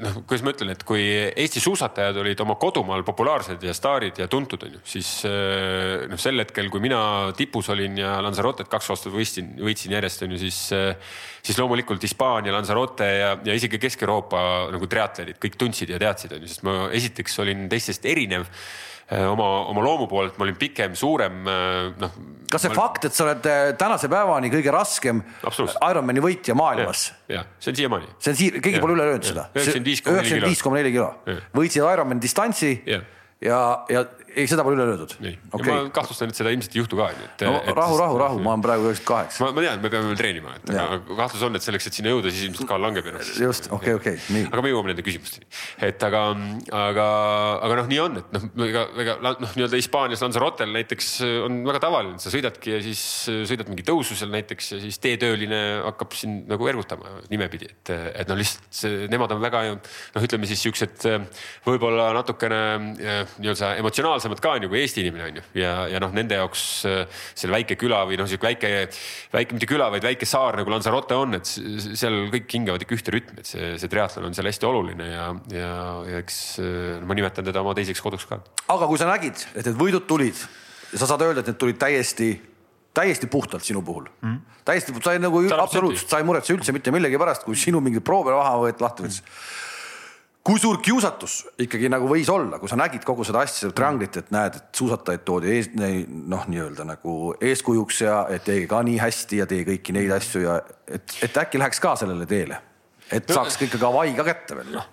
noh, kuidas ma ütlen, et kui Eesti suusatajad olid oma kodumaal populaarsed ja staarid ja tuntud, on ju, siis eh, noh, sel hetkel, kui mina tipus olin ja Lanzarotet kaks aastat võistsin, võitsin järjest, on ju, siis, eh, siis loomulikult Hispaania, Lanzarote ja, ja isegi Kesk-Euroopa nagu triatlerid kõik tundsid ja teadsid, on ju, sest ma esiteks olin teistest erinev Äh, oma, oma loomu poolelt ma olin pikem, suurem, noh. Kas see ma... fakt, et sa oled äh, tänase päevani kõige raskem Ironmani võitja maailmas? jah, see on siiamaani. see on siia, keegi pole üle öelnud seda. üheksakümmend viis koma neli kilo. võitsid Ironmani distantsi ja, ja, ja ei, seda pole üle löödud. Okay. ma kahtlustan, et seda ilmselt ei juhtu ka. no et, rahu, rahu, rahu, ma olen praegu üheksakümmend kaheksa. ma tean, me peame veel treenima, et aga kahtlus on, et selleks, et sinna jõuda, siis ilmselt kaal langeb ennast. just, okei okei nii. aga me jõuame nende küsimusteni. et aga, aga, aga noh, nii on, et noh, ega, ega noh, nii-öelda Hispaanias Lanzarotel näiteks on väga tavaline, sa sõidadki ja siis sõidad mingi tõusu seal näiteks ja siis teetööline hakkab sind nagu ergutama nimepidi, et, et no lihtsalt see, nemad on väga noh, ütleme siis siuksed võib-olla natukene nii-öelda emotsionaalsemad ka on ju kui Eesti inimene on ju ja, ja noh, nende jaoks äh, seal väike küla või noh, sihuke väike, väike mitte küla, vaid väike saar nagu Lanzarote on, et seal kõik hingavad ikka ühte rütmi, et see, see triatlon on seal hästi oluline ja, ja, ja eks äh, ma nimetan teda oma teiseks koduks ka. aga kui sa nägid, et need võidud tulid ja sa saad öelda, et need tulid täiesti täiesti puhtalt sinu puhul mm. täiesti, sa ei nagu absoluutselt, sa ei muretse üldse mitte millegi pärast, kui sinu mingi proove maha võeti lahti võttis mm. Kui suur kiusatus ikkagi nagu võis olla, kui sa nägid kogu seda asja, seda trianglit, et näed, et suusatajaid toodi ees, noh, nii-öelda nagu eeskujuks ja et teege ka nii hästi ja tee kõiki neid asju ja et, et äkki läheks ka sellele teele, et saaks ikka ka Hawaii ka kätte veel noh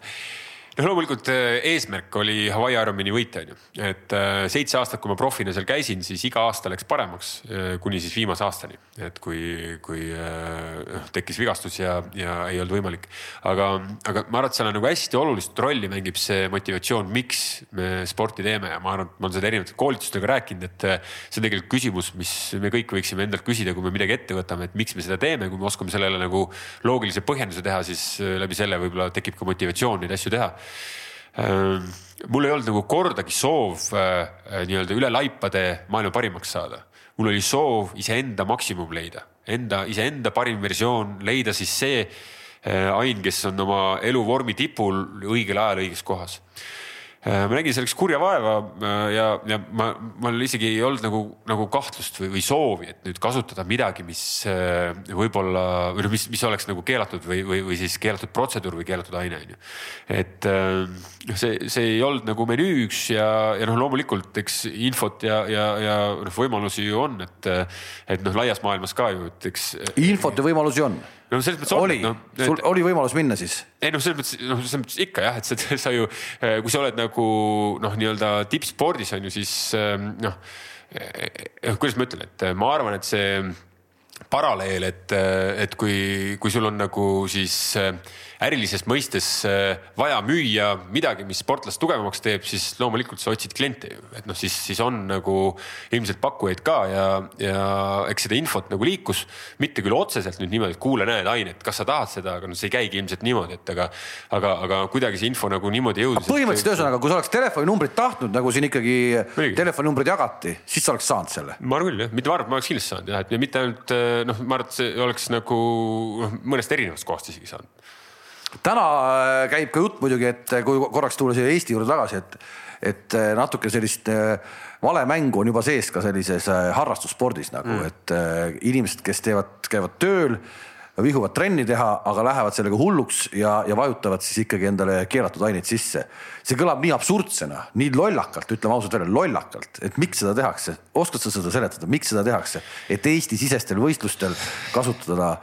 noh, loomulikult äh, eesmärk oli Hawaii Ironmani võita, onju. et äh, seitse aastat, kui ma profina seal käisin, siis iga aasta läks paremaks äh, kuni siis viimase aastani. et kui, kui noh, tekkis vigastus ja, ja ei olnud võimalik. aga, aga ma arvan, et seal on nagu hästi olulist rolli mängib see motivatsioon, miks me sporti teeme ja ma arvan, et ma olen seda erinevate koolitustega rääkinud, et see on tegelikult küsimus, mis me kõik võiksime endalt küsida, kui me midagi ette võtame, et miks me seda teeme, kui me oskame sellele nagu loogilise põhjenduse teha, siis läbi selle võib-olla tekib ka motivatsioon neid asju teha mul ei olnud nagu kordagi soov äh, nii-öelda üle laipade maailma parimaks saada. mul oli soov iseenda maksimum leida, enda, iseenda parim versioon, leida siis see äh, ain, kes on oma eluvormi tipul õigel ajal õiges kohas Äh, ma nägin selleks kurja vaeva äh, ja, ja ma, mul isegi ei olnud nagu, nagu kahtlust või, või soovi, et nüüd kasutada midagi, mis äh, võib-olla või noh, mis, mis oleks nagu keelatud või, või, või siis keelatud protseduur või keelatud aine on ju. et noh, see, see ei olnud nagu menüüks ja, ja noh, loomulikult eks infot ja, ja, ja noh, võimalusi ju on, et, et noh, laias maailmas ka ju, et eks. infot ja võimalusi on no selles mõttes oli no,, sul oli võimalus minna siis? ei noh, selles mõttes, noh, selles mõttes ikka jah, et sa, sa ju, eh, kui sa oled nagu noh, nii-öelda tippspordis on ju, siis ehm, noh, eh, kuidas ma ütlen, et ma arvan, et see paralleel, et, et kui, kui sul on nagu siis äh, ärilises mõistes äh, vaja müüa midagi, mis sportlast tugevamaks teeb, siis loomulikult sa otsid kliente ju, et noh, siis, siis on nagu ilmselt pakkujaid ka ja, ja eks seda infot nagu liikus, mitte küll otseselt nüüd niimoodi, et kuule, näed ainet, kas sa tahad seda, aga noh, see ei käigi ilmselt niimoodi, et aga, aga, aga kuidagi see info nagu niimoodi jõudis. põhimõtteliselt ühesõnaga, kui sa oleks telefoninumbrit tahtnud, nagu siin ikkagi telefoninumbrid jagati, siis sa oleks saanud selle. ma arvan küll jah, mitte ma arvan, et ma oleks kindlasti saanud jah, et mitte ainult äh, noh, ma arvan, et see oleks nagu noh, mõnest erinevast kohast isegi saanud täna äh, käib ka jutt muidugi, et äh, kui korraks tulla siia Eesti juurde tagasi, et, et äh, natuke sellist valemängu on juba sees ka sellises harrastusspordis nagu mm., et inimesed, kes teevad, käivad tööl, vihuvad trenni teha, aga lähevad sellega hulluks ja, ja vajutavad siis ikkagi endale keelatud aineid sisse. see kõlab nii absurdsena, nii lollakalt, ütleme ausalt välja, lollakalt, et miks seda tehakse. oskad sa seda seletada, miks seda tehakse, et Eesti-sisestel võistlustel kasutada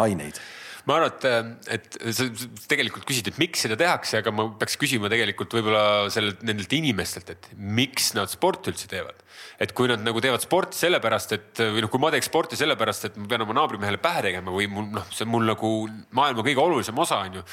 aineid? Ma arvan, et, et sa tegelikult küsid, et miks seda tehakse, aga ma peaks küsima tegelikult võib-olla sellelt, nendelt inimestelt, et miks nad sporti üldse teevad. et kui nad nagu teevad sporti sellepärast, et või noh, kui ma teeks sporti sellepärast, et ma pean oma naabrimehele pähe tegema või mul noh, see on mul nagu maailma kõige olulisem osa on ju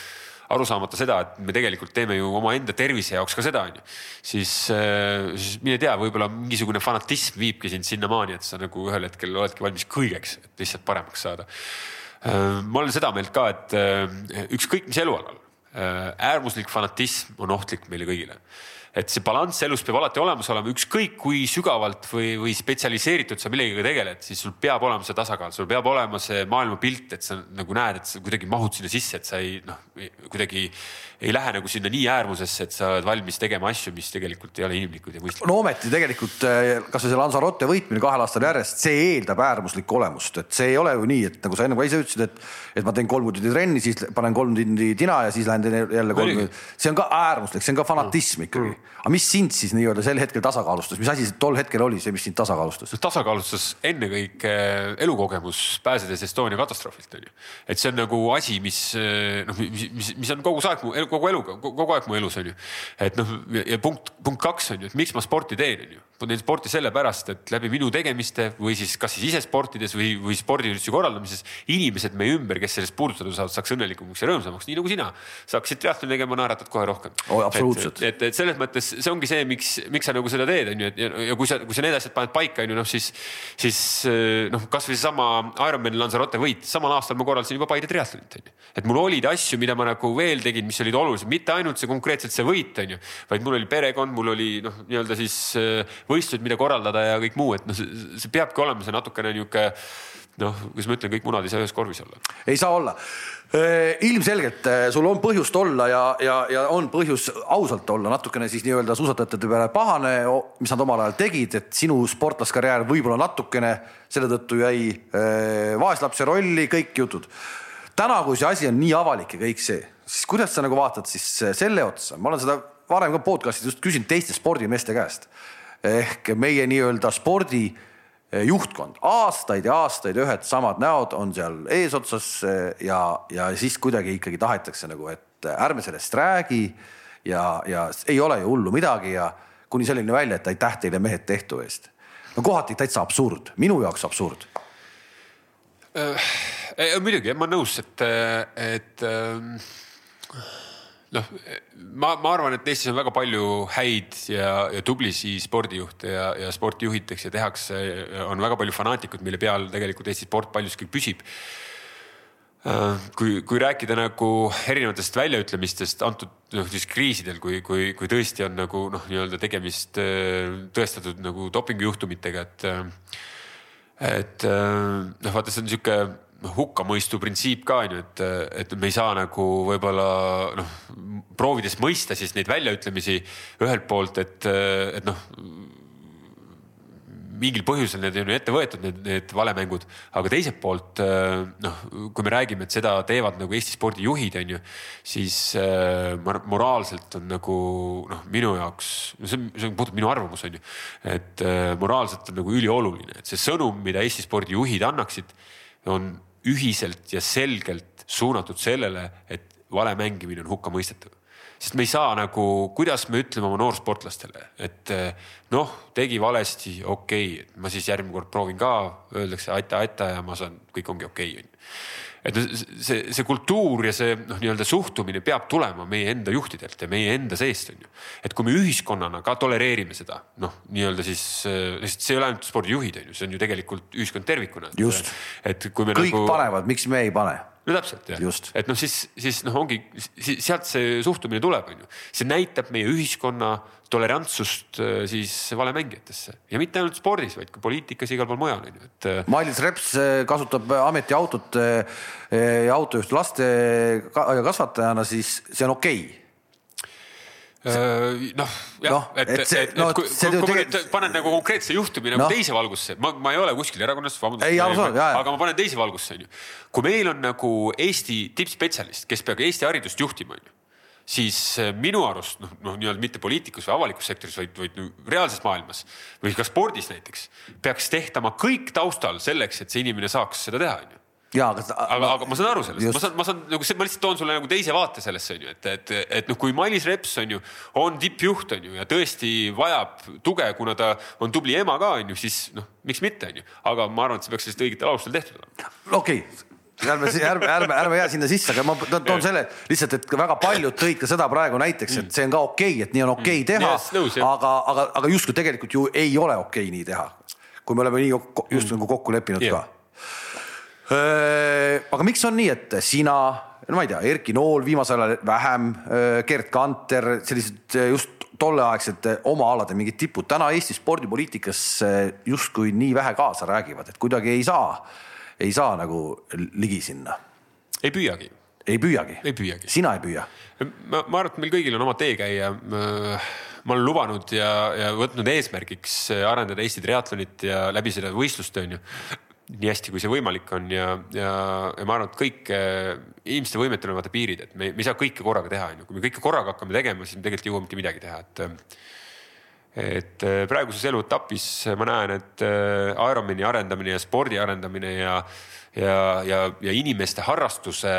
aru saamata seda, et me tegelikult teeme ju omaenda tervise jaoks ka seda, onju. siis, siis mine tea, võib-olla mingisugune fanatism viibki sind sinnamaani, et sa nagu ühel hetkel oledki valmis kõigeks, et lihtsalt paremaks saada Äh, ma olen seda meelt ka, et äh, ükskõik mis elualal, äh, äärmuslik fanatism on ohtlik meile kõigile. Et see balanss elus peab alati olemas olema, ükskõik kui sügavalt või, või spetsialiseeritud sa millegagi tegeled, siis sul peab olema see tasakaal, sul peab olema see maailmapilt, et sa nagu näed, et sa kuidagi mahud sinna sisse, et sa ei noh, kuidagi ei lähe nagu sinna nii äärmusesse, et sa oled valmis tegema asju, mis tegelikult ei ole inimlikud ja mõistlikud. no ometi tegelikult eh, kasvõi see Lanzarote võitmine kahel aastal järjest, see eeldab äärmuslikku olemust, et see ei ole ju nii, et nagu sa enne ka ise ütlesid, et, et ma teen kolm tundi trenni, siis panen kolm tundi tina ja siis lähen teen jälle kolm tundi. see on ka äärmuslik, see on ka fanatism ikkagi mm aga mis sind siis nii-öelda sel hetkel tasakaalustas, mis asi tol hetkel oli see, mis sind tasakaalustas? tasakaalustas ennekõike elukogemus pääsedes Estonia katastroofilt onju. et see on nagu asi, mis noh, mis, mis, mis on kogu aeg mu kogu elu, kogu aeg mu elus onju. et noh, ja punkt, punkt kaks on ju, et miks ma sporti teen onju ma teen sporti sellepärast, et läbi minu tegemiste või siis kas siis ise sportides või, või spordiürituste korraldamises inimesed meie ümber, kes sellest puudutatud saavad, saaks õnnelikumaks ja rõõmsamaks, nii nagu sina. sa hakkasid triatloni tegema, naeratad kohe rohkem oh,. absoluutselt. et, et, et selles mõttes see ongi see, miks, miks sa nagu seda teed, on ju, et ja, ja kui sa, kui sa need asjad paned paika, on ju, noh siis, siis noh, kasvõi seesama Ironman Lanzarote võit, samal aastal ma korraldasin juba Paide triatlonit, on ju. et mul olid asju, mida ma nagu veel tegin, mis olid olulised, mitte ainult see konkreetselt see võit, on ju, vaid mul oli perekond, mul oli noh, nii-öelda siis võistlused, mida korraldada ja kõik muu, et noh, see peabki olema see natukene nihuke noh, kuidas ma ütlen, kõik munad ei saa ühes korvis olla. ei saa olla. ilmselgelt sul on põhjust olla ja, ja, ja on põhjus ausalt olla natukene siis nii-öelda suusatajate peale pahane, mis nad omal ajal tegid, et sinu sportlaskarjäär võib-olla natukene selle tõttu jäi vaeslapse rolli, kõik jutud. täna, kui see asi on nii avalik ja kõik see, siis kuidas sa nagu vaatad siis selle otsa, ma olen seda varem ka podcast'is just küsinud teiste spordimeeste käest ehk meie nii-öelda spordi eh, juhtkond, aastaid ja aastaid ühed samad näod on seal eesotsas eh, ja, ja siis kuidagi ikkagi tahetakse nagu, et ärme sellest räägi ja, ja ei ole ju hullu midagi ja kuni selleni välja, et aitäh teile mehed tehtu eest. no kohati täitsa absurd, minu jaoks absurd äh,. muidugi, ma olen nõus, et, et äh noh, ma, ma arvan, et Eestis on väga palju häid ja, ja tublisid spordijuhte ja, ja sporti juhitakse ja tehakse, on väga palju fanaatikuid, mille peal tegelikult Eesti sport paljuski püsib. kui, kui rääkida nagu erinevatest väljaütlemistest antud noh, siis kriisidel, kui, kui, kui tõesti on nagu noh, nii-öelda tegemist tõestatud nagu dopingujuhtumitega, et, et noh, vaata, see on noh, hukkamõistu printsiip ka on ju, et, et me ei saa nagu võib-olla noh, proovides mõista siis neid väljaütlemisi ühelt poolt, et, et noh mingil põhjusel need on ju ette võetud, need, need valemängud, aga teiselt poolt noh, kui me räägime, et seda teevad nagu Eesti spordijuhid, on ju, siis moraalselt on nagu noh, minu jaoks, see on, see on puhtalt minu arvamus, on ju, et moraalselt on nagu ülioluline, et see sõnum, mida Eesti spordijuhid annaksid, on ühiselt ja selgelt suunatud sellele, et vale mängimine on hukkamõistetav. sest me ei saa nagu, kuidas me ütleme oma noorsportlastele, et eh, noh, tegi valesti, okei okay., ma siis järgmine kord proovin ka, öeldakse aita, aita ja ma saan, kõik ongi okei okay,, onju et see, see kultuur ja see noh, nii-öelda suhtumine peab tulema meie enda juhtidelt ja meie enda seest on ju. et kui me ühiskonnana ka tolereerime seda noh, nii-öelda siis, sest see ei ole ainult spordijuhid on ju, see on ju tegelikult ühiskond tervikuna. just, et kui me kõik nagu... panevad, miks me ei pane? No täpselt jah, et noh, siis, siis noh, ongi sealt see suhtumine tuleb, on ju, see näitab meie ühiskonna tolerantsust äh, siis valemängijatesse ja mitte ainult spordis, vaid ka poliitikas, igal pool mujal on ju, et. Äh, Mailis Reps äh, kasutab ametiautot ja autojuht laste kasvatajana, siis see on okei okay noh, jah no,, et, et, et, no, et kui, kui, kui ma nüüd panen nagu konkreetse juhtumi nagu no. teise valgusse, ma, ma ei ole kuskil erakonnas, vabandust, aga ma panen teise valgusse, onju. kui meil on nagu Eesti tippspetsialist, kes peab Eesti haridust juhtima, onju siis äh, minu arust noh, noh nii-öelda mitte poliitikus või avalikus sektoris, vaid, vaid reaalses maailmas või ka spordis näiteks peaks tehtama kõik taustal selleks, et see inimene saaks seda teha, onju ja aga, aga, aga ma saan aru sellest, ma saan, ma saan nagu, ma lihtsalt toon sulle nagu teise vaate sellesse onju, et, et, et noh, kui Mailis Reps on ju, on tippjuht on ju ja tõesti vajab tuge, kuna ta on tubli ema ka on ju, siis noh, miks mitte on ju, aga ma arvan, et see peaks sellist õigetel alustel tehtud olema. okei okay ärme, ärme, ärme, ärme jää sinna sisse, aga ma toon selle lihtsalt, et väga paljud tõid ka seda praegu näiteks, et see on ka okei okay,, et nii on okei okay mm. teha yes,, aga, aga, aga justkui tegelikult ju ei ole okei okay nii teha. kui me oleme nii just nagu kokku leppinud yeah. ka aga miks on nii, et sina, no ma ei tea, Erki Nool viimasel ajal vähem, Gerd Kanter, sellised just tolleaegsed oma alade mingid tipud täna Eesti spordipoliitikas justkui nii vähe kaasa räägivad, et kuidagi ei saa, ei saa nagu ligi sinna. ei püüagi. ei püüagi? ei püüagi. sina ei püüa? ma, ma arvan, et meil kõigil on oma teekäija. ma olen lubanud ja, ja võtnud eesmärgiks arendada Eesti triatlonit ja läbi selle võistlust on ju nii hästi, kui see võimalik on ja, ja, ja ma arvan, et kõik inimeste võimetel on vaata piirid, et me, me ei saa kõike korraga teha, onju. kui me kõike korraga hakkame tegema, siis me tegelikult ei jõua mitte midagi teha, et. Et praeguses eluetapis ma näen, et Ironmani arendamine ja spordi arendamine ja, ja, ja, ja inimeste harrastuse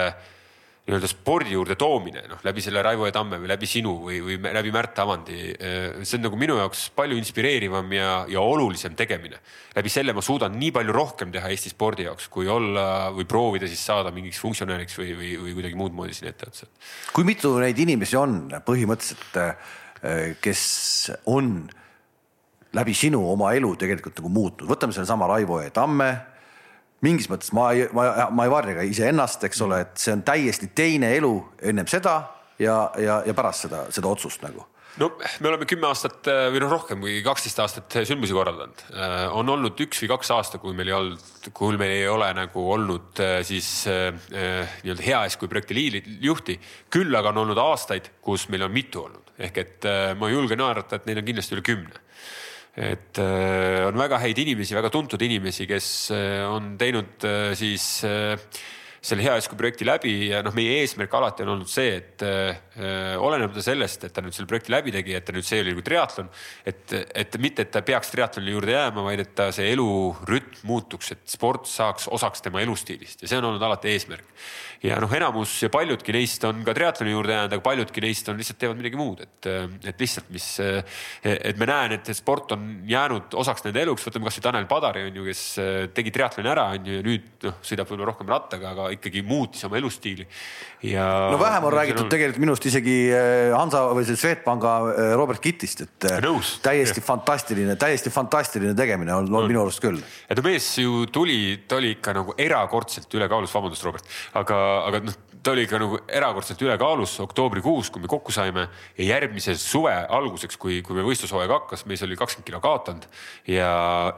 nii-öelda spordi juurde toomine, noh läbi selle Raivo E Tamme või läbi sinu või, või läbi Märt Avandi. Eh, see on nagu minu jaoks palju inspireerivam ja, ja olulisem tegemine. läbi selle ma suudan nii palju rohkem teha Eesti spordi jaoks, kui olla või proovida siis saada mingiks funktsionääriks või, või, või kuidagi muud moodi siin etteotsa. kui mitu neid inimesi on põhimõtteliselt, kes on läbi sinu oma elu tegelikult nagu muutnud, võtame sellesama Raivo E Tamme mingis mõttes ma ei, ma, ma ei varja ka iseennast, eks ole, et see on täiesti teine elu ennem seda ja, ja, ja pärast seda, seda otsust nagu no me oleme kümme aastat või noh, rohkem kui kaksteist aastat sündmusi korraldanud. on olnud üks või kaks aasta, kui meil ei olnud, kui meil ei ole nagu olnud siis äh, nii-öelda hea eeskuju projekti liidjuhti. küll aga on olnud aastaid, kus meil on mitu olnud, ehk et äh, ma julgen arvata, et neid on kindlasti üle kümne. Et äh, on väga häid inimesi, väga tuntud inimesi, kes äh, on teinud siis selle hea eeskuju projekti läbi ja noh, meie eesmärk alati on olnud see, et äh, olenemata sellest, et ta nüüd selle projekti läbi tegi, et ta nüüd, see oli nagu triatlon. et, et mitte, et ta peaks triatloni juurde jääma, vaid et ta see elurütm muutuks, et sport saaks osaks tema elustiilist ja see on olnud alati eesmärk. ja noh, enamus ja paljudki neist on ka triatloni juurde jäänud, aga paljudki neist on lihtsalt teevad midagi muud, et, et lihtsalt, mis, et me näen, et sport on jäänud osaks nende eluks, võtame kasvõi Tanel Padari on ju, kes tegi triatloni ära, on ju, ja nüüd noh, sõidab võib-olla rohkem rattaga, aga ikkagi muutis oma elustiili. ja. no vähem on räägitud see... tegelikult minu arust isegi äh, Hansa või see Swedbanka äh, Robert Kittist, et äh, Nõus. täiesti ja. fantastiline, täiesti fantastiline tegemine on, on minu arust küll. et no mees ju tuli, ta oli ikka nagu erakordselt ülekaalus, vabandust, Robert, aga, aga noh ta oli ikka nagu erakordselt ülekaalus oktoobrikuus, kui me kokku saime. Ja järgmise suve alguseks, kui, kui meil võistlushooaeg hakkas, mees oli kakskümmend kilo kaotanud. Ja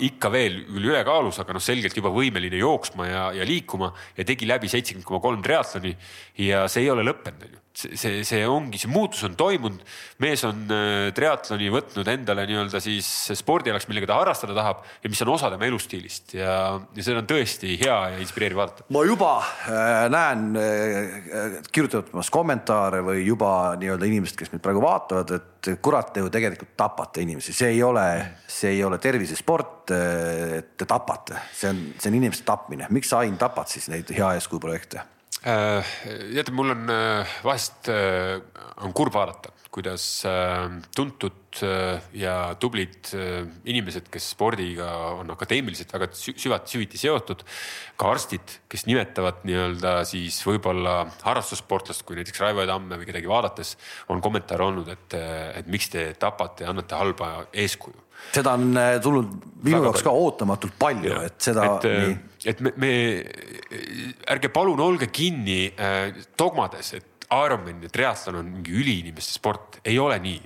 ikka veel küll ülekaalus, aga noh, selgelt juba võimeline jooksma ja, ja liikuma. Ja tegi läbi seitsekümmend koma kolm triatloni. Ja see ei ole lõppenud, onju see, see, ongi, see muutus on toimunud. mees on äh, triatloni võtnud endale nii-öelda siis spordialaks, millega ta harrastada tahab ja mis on osa tema elustiilist ja, ja seda on tõesti hea ja inspireeriv vaadata. ma juba äh, näen äh, kirjutamas kommentaare või juba nii-öelda inimesed, kes meid praegu vaatavad, et kurat, te ju tegelikult tapate inimesi, see ei ole, see ei ole tervisesport. te tapate, see on, see on inimeste tapmine, miks sa, Ain, tapad siis neid hea eeskuju projekte? Äh, teate, mul on äh, vahest äh, on kurb vaadata, kuidas tuntud ja tublid inimesed, kes spordiga on akadeemiliselt väga süvati, süviti seotud, ka arstid, kes nimetavad nii-öelda siis võib-olla harrastussportlast, kui näiteks Raivo Tamme või kedagi vaadates, on kommentaar olnud, et, et miks te tapate ja annate halba eeskuju. Seda on tulnud minu jaoks ka ootamatult palju, et seda. et, et me, me, ärge palun olge kinni äh, dogmades, et Ironman ja triatlon on mingi üliinimeste sport, ei ole nii.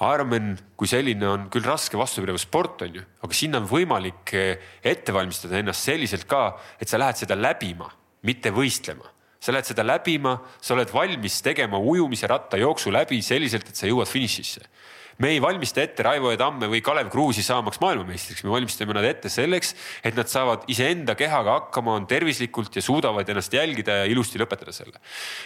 Ironman kui selline on küll raske vastupidav sport, on ju, aga sinna on võimalik äh, ette valmistada ennast selliselt ka, et sa lähed seda läbima, mitte võistlema. Sa lähed seda läbima, sa oled valmis tegema ujumise rattajooksu läbi selliselt, et sa jõuad finišisse me ei valmista ette Raivo Tamme või Kalev Kruusi saamaks maailmameistriks, me valmistame nad ette selleks, et nad saavad iseenda kehaga hakkama, on tervislikult ja suudavad ennast jälgida ja ilusti lõpetada selle.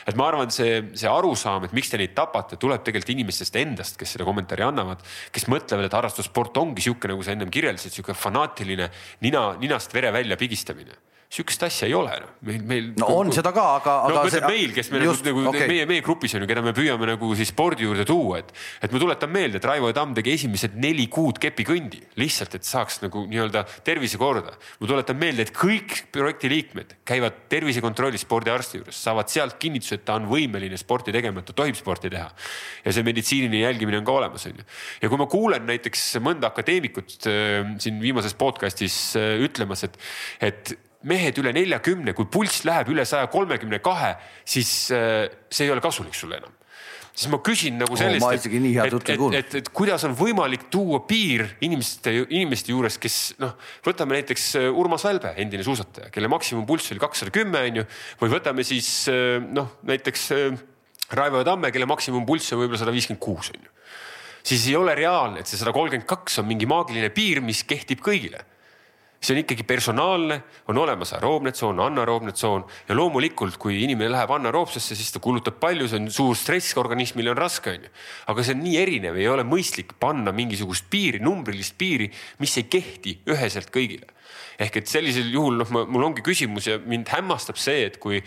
et ma arvan, see, see arusaam, et miks te neid tapate, tuleb tegelikult inimestest endast, kes seda kommentaari annavad, kes mõtlevad, et harrastussport ongi sihuke, nagu sa ennem kirjeldasid, sihuke fanaatiline nina, ninast vere välja pigistamine sihukest asja ei ole noh, meil, meil. no on seda ka, aga. no ma ütlen meil, kes me just, nagu, nagu okay. meie, meie grupis on ju, keda me püüame nagu siis spordi juurde tuua, et. et ma tuletan meelde, et Raivo Tamm tegi esimesed neli kuud kepikõndi lihtsalt, et saaks nagu nii-öelda tervise korda. ma tuletan meelde, et kõik projekti liikmed käivad tervisekontrollis spordiarsti juures, saavad sealt kinnituse, et ta on võimeline sporti tegema, et ta tohib sporti teha. ja see meditsiiniline jälgimine on ka olemas, on ju. ja kui ma kuulen näiteks mõnda akadeemikut äh, siin viimases podcast'is äh, ütlemas, et, et mehed üle neljakümne, kui pulss läheb üle saja kolmekümne kahe, siis äh, see ei ole kasulik sulle enam siis ma küsin nagu sellist oh,, et, et, et, et, et kuidas on võimalik tuua piir inimeste, inimeste juures, kes noh, võtame näiteks äh, Urmas Välbe, endine suusataja, kelle maksimumpulss oli kakssada kümme, onju. või võtame siis äh, noh, näiteks Raivo Tamme, kelle maksimumpulss on võib-olla sada viiskümmend kuus, onju. siis ei ole reaalne, et see sada kolmkümmend kaks on mingi maagiline piir, mis kehtib kõigile see on ikkagi personaalne, on olemas aeroobne tsoon, anaeroobne tsoon ja loomulikult, kui inimene läheb anaeroobsesse, siis ta kulutab palju, see on suur stress, organismile on raske, onju. aga see on nii erinev, ei ole mõistlik panna mingisugust piiri, numbrilist piiri, mis ei kehti üheselt kõigile ehk et sellisel juhul noh, mul ongi küsimus ja mind hämmastab see, et kui,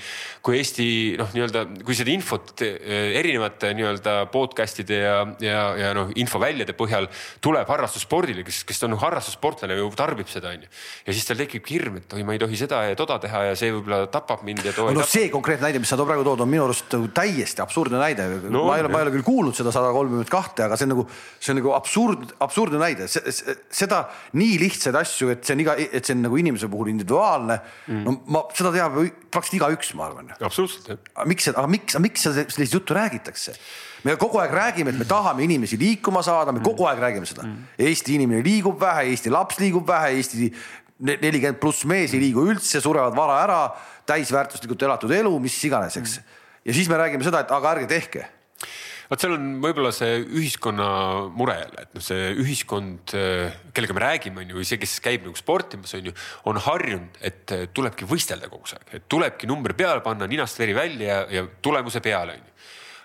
kui Eesti noh, nii-öelda kui seda infot eh, erinevate nii-öelda podcast'ide ja, ja, ja noh, infoväljade põhjal tuleb harrastusspordile, kes, kes on harrastussportlane ju tarbib seda onju. ja siis tal tekib hirm, et oi, ma ei tohi seda ja toda teha ja see võib-olla tapab mind ja too. no see konkreetne näide, mis sa praegu tood, on minu arust nagu täiesti absurdne näide no,. ma ei ole, ma ei ole küll kuulnud seda sada kolmkümmend kahte, aga see on nagu, see on nagu absurd, absurdne näide, seda nii lihtsaid asju, et see on iga, et see on nagu inimese puhul individuaalne. Mm.. no ma, seda teab ju praktiliselt igaüks, ma arvan. absoluutselt jah. aga miks, aga miks, miks sellist juttu räägitakse? me kogu aeg räägime, et me tahame inimesi liikuma saada, me kogu aeg räägime seda. Mm.. Eesti inimene liigub vähe, Eesti laps liigub vähe, Eesti nelikümmend pluss mees ei liigu üldse, surevad vara ära, täisväärtuslikult elatud elu, mis iganes, eks. Mm.. ja siis me räägime seda, et aga ärge tehke vot seal on võib-olla see ühiskonna mure jälle, et noh, see ühiskond, kellega me räägime, on ju, see, kes käib nagu sportimas, on ju, on harjunud, et tulebki võistelda kogu aeg, et tulebki number peale panna, ninast veri välja ja, ja tulemuse peale, on ju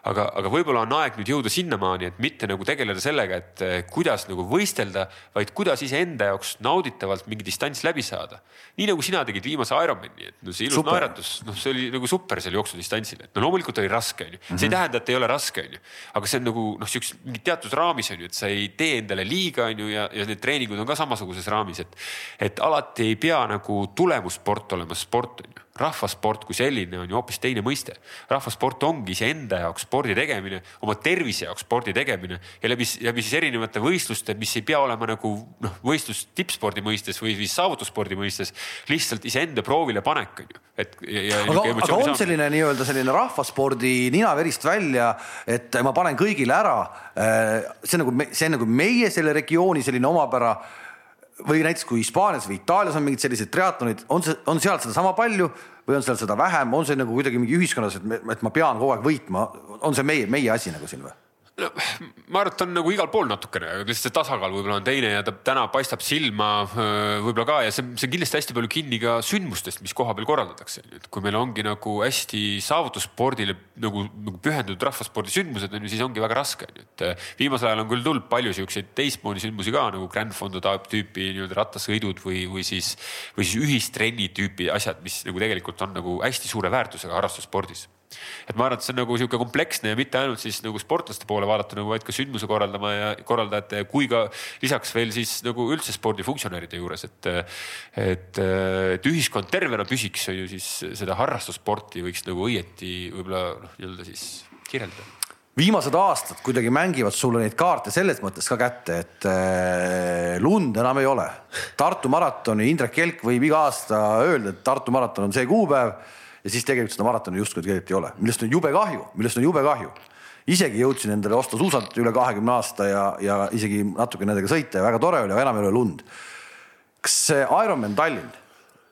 aga, aga võib-olla on aeg nüüd jõuda sinnamaani, et mitte nagu tegeleda sellega, et eh, kuidas nagu võistelda, vaid kuidas iseenda jaoks nauditavalt mingi distants läbi saada. nii nagu sina tegid viimase Ironmani, et no see ilus super. naeratus, noh, see oli nagu super seal jooksudistantsil, et no loomulikult oli raske, onju. see ei mhm. tähenda, et ei ole raske, onju. aga see on nagu noh, siukses mingis teatud raamis onju, et sa ei tee endale liiga, onju, ja, ja need treeningud on ka samasuguses raamis, et, et alati ei pea nagu tulemussport olema sport onju rahvasport kui selline on ju hoopis teine mõiste. rahvasport ongi iseenda jaoks spordi tegemine, oma tervise jaoks spordi tegemine ja läbi, läbi siis erinevate võistluste, mis ei pea olema nagu noh, võistlus tippspordi mõistes või siis saavutusspordi mõistes, lihtsalt iseenda proovile panek on ju, et. aga, aga on selline nii-öelda selline rahvaspordi ninaverist välja, et ma panen kõigile ära. Äh, see on nagu, see on nagu meie selle regiooni selline omapära või näiteks kui Hispaanias või Itaalias on mingid sellised triatlonid, on see, on seal sedasama palju või on seal seda vähem, on see nagu kuidagi mingi ühiskonnas, et, et ma pean kogu aeg võitma, on see meie, meie asi nagu siin või? No ma arvan, et ta on nagu igal pool natukene, lihtsalt see tasakaal võib-olla on teine ja ta täna paistab silma võib-olla ka ja see, see on kindlasti hästi palju kinni ka sündmustest, mis koha peal korraldatakse. et kui meil ongi nagu hästi saavutusspordile nagu, nagu pühendatud rahvaspordisündmused on ju, siis ongi väga raske. et viimasel ajal on küll tulnud palju siukseid teistmoodi sündmusi ka nagu Grand Fondo tüüpi nii-öelda rattasõidud või, või siis, või siis ühistrenni tüüpi asjad, mis nagu tegelikult on nagu hästi suure väärtusega harrastusspordis et ma arvan, et see on nagu sihuke kompleksne ja mitte ainult siis nagu sportlaste poole vaadata nagu, vaid ka sündmuse korraldama ja korraldajate kui ka lisaks veel siis nagu üldse spordifunktsionäride juures, et. et, et ühiskond tervena püsiks, on ju siis seda harrastussporti võiks nagu õieti võib-olla noh, nii-öelda siis kirjeldada viimased aastad kuidagi mängivad sulle neid kaarte selles mõttes ka kätte, et äh, lund enam ei ole. Tartu maratoni, Indrek Kelk võib iga aasta öelda, et Tartu maraton on see kuupäev ja siis tegelikult seda maratoni justkui tegelikult ei ole, millest on jube kahju, millest on jube kahju. isegi jõudsin endale osta suusad üle kahekümne aasta ja, ja isegi natuke nendega sõita ja väga tore oli, aga enam ei ole lund. kas see Ironman Tallinn